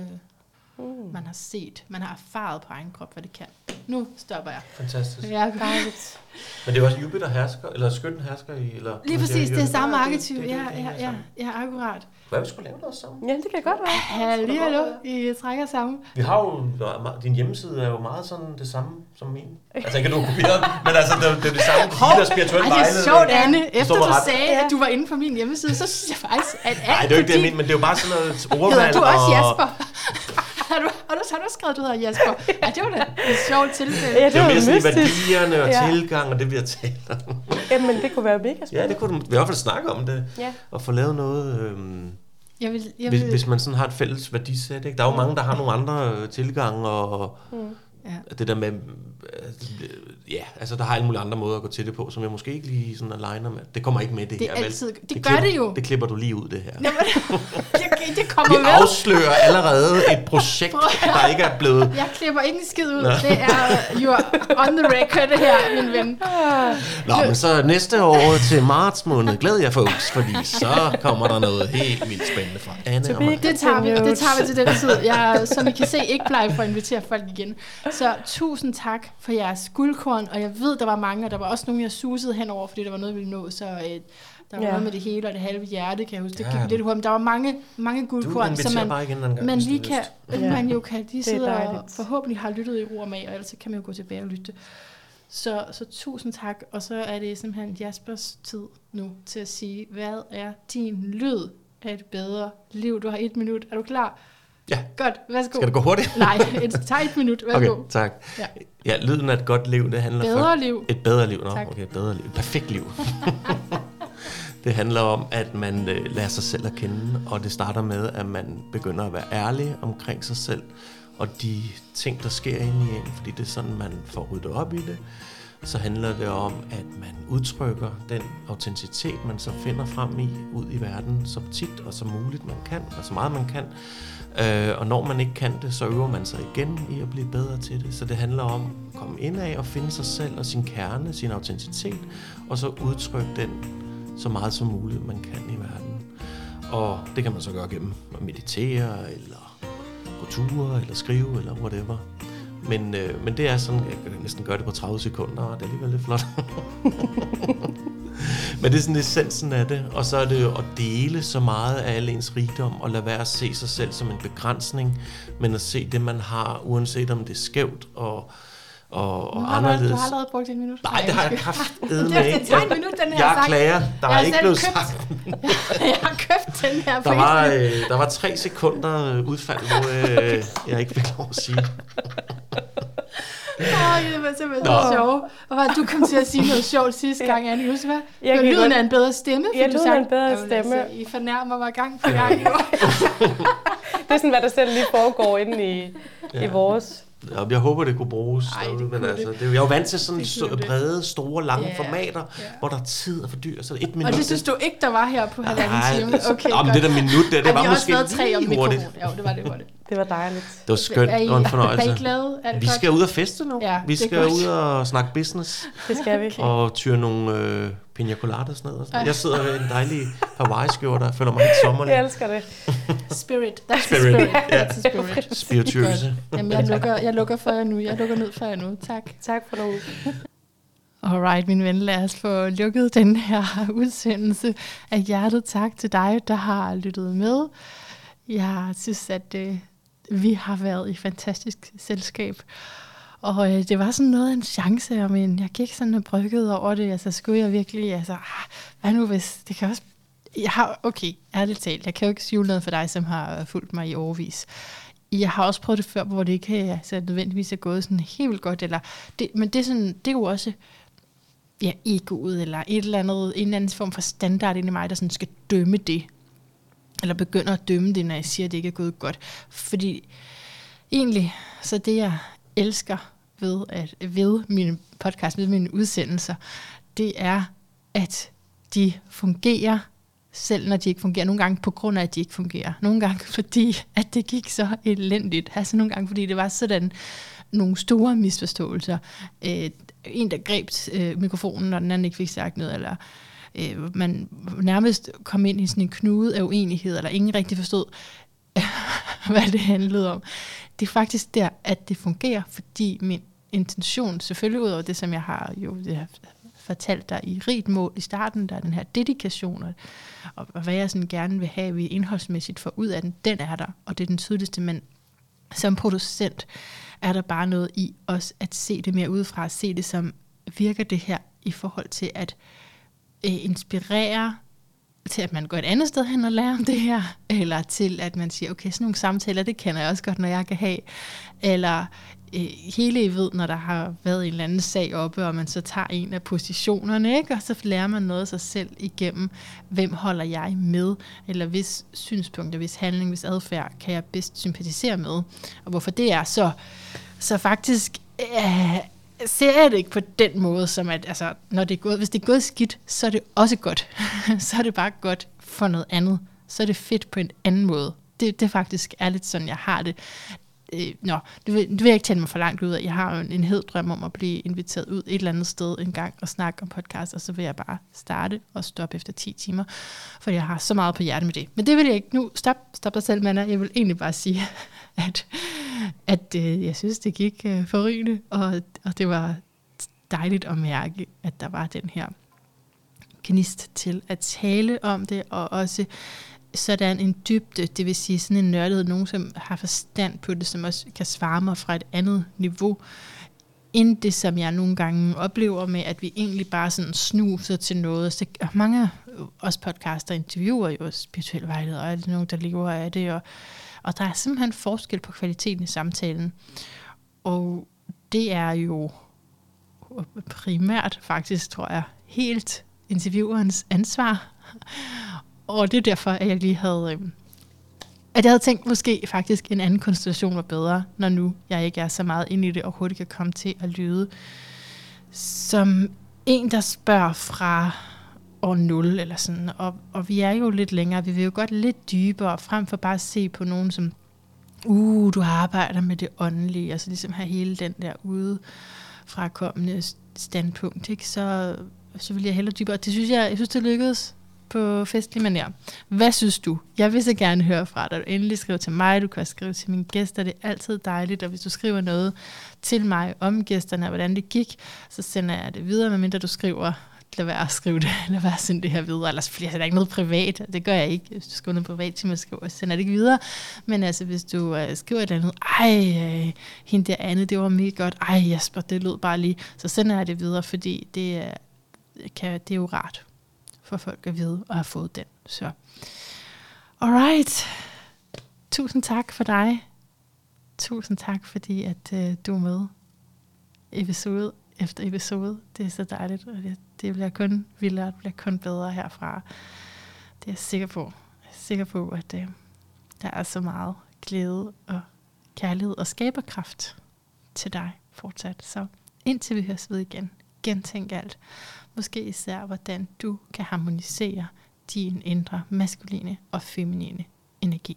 Mm. man har set, man har erfaret på egen krop, hvad det kan. Nu stopper jeg. Fantastisk. Ja, Dejligt. Men det er også Jupiter hersker, eller skytten hersker i, eller... Lige præcis, det er samme Ja, det- Ja, ja, ja, sammen. ja, akkurat. Hvad vi skulle lave noget sammen? Ja, det kan godt være. Halli, hallo, I trækker sammen. Vi har jo, din hjemmeside er jo meget sådan det samme som min. Altså ikke at du den, men altså det, er- det er det samme, Hov, der spirituelle Ej, det er sjovt, Anne. Efter du sagde, Ja. at du var inde på min hjemmeside, så synes jeg faktisk, at alt Nej, det er jo ikke det, jeg men det er jo bare sådan noget Hedder ordvalg. du også og- Jasper? Har, du, har, du, har du skrevet, du hedder Jasper? Ja, det var da et sjovt tilfælde. Ja, Det er jo mere sådan værdierne og Ja. tilgang og det, vi har talt om. Jamen, det kunne være mega spændende. Ja, det kunne du i hvert fald snakke om det. Ja. Og få lavet noget, øhm, Jeg vil, jeg hvis, vil, hvis man sådan har et fælles værdisæt. Ikke? Der er jo mange, der har nogle andre øh, tilgange og Mm. ja. det der med, øh, ja, altså der har alle mulige andre måder at gå til det på, som jeg måske ikke lige sådan aligner med. Det kommer ikke med det, Det er her, altid- vel? det gør klipper, det jo. Det klipper du lige ud, det her. Jamen, det, det Vi kommer med. afslører allerede et projekt, der ikke er blevet... Jeg klipper ikke en skid ud. Det er you are on the record det her, min ven. Nå, men så næste år til marts måned, glæder jeg folks, fordi så kommer der noget helt vildt spændende fra Anne og mig. Det tager vi, det tager vi til den tid. Jeg som I kan se, ikke bleg for at invitere folk igen. Så tusind tak for jeres guldkorn, og jeg ved, der var mange, og der var også nogle, jeg susede henover, fordi der var noget, vi ville nå, så øh, der var Ja. noget med det hele og det halve hjerte, kan jeg huske. Det Ja. gik lidt hurtigt, men der var mange, mange guldkorn, så man, bare igen gang. man lige kan. Ja. man jo kan lige sidde og forhåbentlig har lyttet i ro og mag, og ellers så kan man jo gå tilbage og lytte. Så, så tusind tak, og så er det simpelthen Jaspers tid nu til at sige, hvad er din lyd af et bedre liv? Du har et minut. Er du klar? Ja. Godt, værsgo. Skal det gå hurtigt? Nej, et, tag et minut. Værsgo. Okay, tak. Ja. Ja, lyden af et godt liv, det handler Bedre for liv. et bedre liv. Nå, Tak. okay, et bedre liv. Et perfekt liv. det handler om, at man øh, lærer sig selv at kende, og det starter med, at man begynder at være ærlig omkring sig selv, og de ting, der sker inde i en, fordi det er sådan, man får ryddet op i det. Så handler det om, at man udtrykker den autenticitet, man så finder frem i, ud i verden, så tit og så muligt man kan, og så meget man kan. Øh, og når man ikke kan det, så øver man sig igen i at blive bedre til det. Så det handler om at komme ind af og finde sig selv og sin kerne, sin autenticitet, og så udtrykke den så meget som muligt, man kan i verden. Og det kan man så gøre gennem at meditere, eller gå ture, eller skrive, eller whatever. Men, øh, men det er sådan, jeg kan næsten gøre det på 30 sekunder, og det er alligevel lidt flot. men det er sådan essensen af det, og så er det jo at dele så meget af al ens rigdom, og lade være at se sig selv som en begrænsning, men at se det, man har, uanset om det er skævt og, og, og Nu har anderledes. du har allerede brugt et minut. Nej, det har jeg kraftedeme Det, ikke. det tager en minut, den her Jeg sang. klager. Der Jeg er ikke blevet købt- sagt. jeg har købt den her Der var, øh, der var tre sekunder øh, udfald, hvor øh, jeg ikke fik lov at sige. Åh, det var simpelthen Nå. så sjovt. Og hvad, du kom til at sige noget sjovt sidste gang, Anne. Husk hvad? Jeg lyden godt- af en bedre stemme. Ja, lyden af en bedre Jamen, stemme. Altså, I fornærmer mig gang på gang. Det er sådan, hvad der selv lige foregår inde i, ja. i vores. Og jeg håber, det kunne bruges. Ej, det men kunne altså, det. det. er jo- Jeg er jo vant til sådan Det det. brede, store, lange Ja, formater, ja. hvor der er tid og fordyr. Så et minut. Og det synes du ikke, der var her på halvanden time? det, Okay, om godt. det der minut der, det Ej, var måske været tre om lige hurtigt. Jo, det var det hurtigt. Det var dejligt. Det var skønt Er I, og en er I fornøjelse. glade? Er det Vi godt? skal ud og feste nu. Ja, vi det skal ud og snakke business Det skal vi. og tyre nogle øh, pina coladas ned. Og sådan. Jeg sidder i en dejlig Hawaii-skjorte og føler mig helt sommerlig. Jeg elsker det. Spirit. That's Spirit, spirit. ja. That's spirit. Spirituøse. Jamen, jeg lukker, jeg lukker for jer nu. Jeg lukker ned for jer nu. Tak. Tak for nu. Alright, min ven, lad os få lukket den her udsendelse af hjertet. Tak til dig, der har lyttet med. Jeg synes, at øh, vi har været i fantastisk selskab. Og øh, det var sådan noget af en chance, men jeg gik sådan og brygget over det. Altså skulle jeg virkelig, altså, ah, hvad nu hvis, det kan også, jeg har, okay, ærligt talt, jeg kan jo ikke sige noget for dig, som har fulgt mig i overvis. Jeg har også prøvet det før, hvor det ikke altså, nødvendigvis er gået sådan helt vildt godt, eller det, men det er, sådan, det er jo også, ja, egoet, eller et eller andet, en eller anden form for standard inde i mig, der sådan skal dømme det. Eller begynder at dømme det, når jeg siger, at det ikke er gået godt. Fordi egentlig, så det jeg elsker ved, at, ved mine podcast, ved mine udsendelser, det er, at de fungerer, selv når de ikke fungerer. Nogle gange på grund af, at de ikke fungerer. Nogle gange fordi, at det gik så elendigt. Altså nogle gange, fordi det var sådan nogle store misforståelser. Øh, en, der greb øh, mikrofonen, når den anden ikke fik sagt noget, eller øh, man nærmest kom ind i sådan en knude af uenighed, eller ingen rigtig forstod, hvad det handlede om. Det er faktisk der, at det fungerer, fordi min intention, selvfølgelig ud over det, som jeg har jo det har fortalt dig i rigt mål i starten, der er den her dedikation, og, og hvad jeg sådan gerne vil have, vi indholdsmæssigt får ud af den, den er der, og det er den tydeligste, men som producent er der bare noget i os at se det mere udefra, at se det som, virker det her i forhold til at øh, Øh, inspirere til, at man går et andet sted hen og lærer om det her, eller til, at man siger, okay, sådan nogle samtaler, det kender jeg også godt, når jeg kan have, eller øh, hele I ved, når der har været en eller anden sag oppe, og man så tager en af positionerne, ikke? og så lærer man noget af sig selv igennem, hvem holder jeg med, eller hvis synspunkter, hvis handling, hvis adfærd, kan jeg bedst sympatisere med, og hvorfor det er så, så faktisk øh, ser jeg det ikke på den måde, som at altså, når det er gået, hvis det er gået skidt, så er det også godt. så er det bare godt for noget andet. Så er det fedt på en anden måde. Det, det faktisk er faktisk sådan, jeg har det. Øh, nå, det vil, det vil jeg ikke tale mig for langt ud af. Jeg har jo en, en hed drøm om at blive inviteret ud et eller andet sted en gang og snakke om podcast, og så vil jeg bare starte og stoppe efter 10 timer, for jeg har så meget på hjertet med det. Men det vil jeg ikke nu. Stop, stop dig selv, Manna. Jeg vil egentlig bare sige, at, at øh, jeg synes, det gik øh, forrygende, og, og det var dejligt at mærke, at der var den her gnist til at tale om det, og også sådan en dybde, det vil sige sådan en nørdighed, nogen som har forstand på det, som også kan svare mig fra et andet niveau, end det, som jeg nogle gange oplever med, at vi egentlig bare sådan snuser til noget. Så mange af os podcaster interviewer jo spirituelle vejledere, og er det nogen, der lever af det, og, og der er simpelthen forskel på kvaliteten i samtalen. Og det er jo primært faktisk, tror jeg, helt interviewerens ansvar. Og det er derfor, at jeg lige havde... Øh, at jeg havde tænkt, måske faktisk en anden konstellation var bedre, når nu jeg ikke er så meget inde i det, og hurtigt kan komme til at lyde som en, der spørger fra år 0 eller sådan. Og, og vi er jo lidt længere, vi vil jo godt lidt dybere, frem for bare at se på nogen som, uh, du arbejder med det åndelige, altså ligesom have hele den der ude fra kommende standpunkt, ikke? Så, så vil jeg hellere dybere. Det synes jeg, jeg synes, det lykkedes på festlig manier. Hvad synes du? Jeg vil så gerne høre fra dig. Du endelig skriver til mig, du kan også skrive til mine gæster. Det er altid dejligt, og hvis du skriver noget til mig om gæsterne, og hvordan det gik, så sender jeg det videre, medmindre du skriver lad være at skrive det, lad være at sende det her videre, ellers fordi jeg er ikke noget privat, det gør jeg ikke, hvis du skriver noget privat til mig, skriver, sender det ikke videre, men altså hvis du øh, skriver et eller andet, ej, øh, hende der andet, det var mega godt, ej Jasper, det lød bare lige, så sender jeg det videre, fordi det, kan, det er jo rart for folk at vide og have fået den. Så, alright. Tusind tak for dig. Tusind tak, fordi at øh, du er med episode efter episode. Det er så dejligt, og det, det bliver kun vildere, det bliver kun bedre herfra. Det er jeg sikker på. Jeg er sikker på, at øh, der er så meget glæde og kærlighed og skaberkraft til dig fortsat. Så indtil vi høres ved igen, gentænk alt. Måske især, hvordan du kan harmonisere din indre maskuline og feminine energi.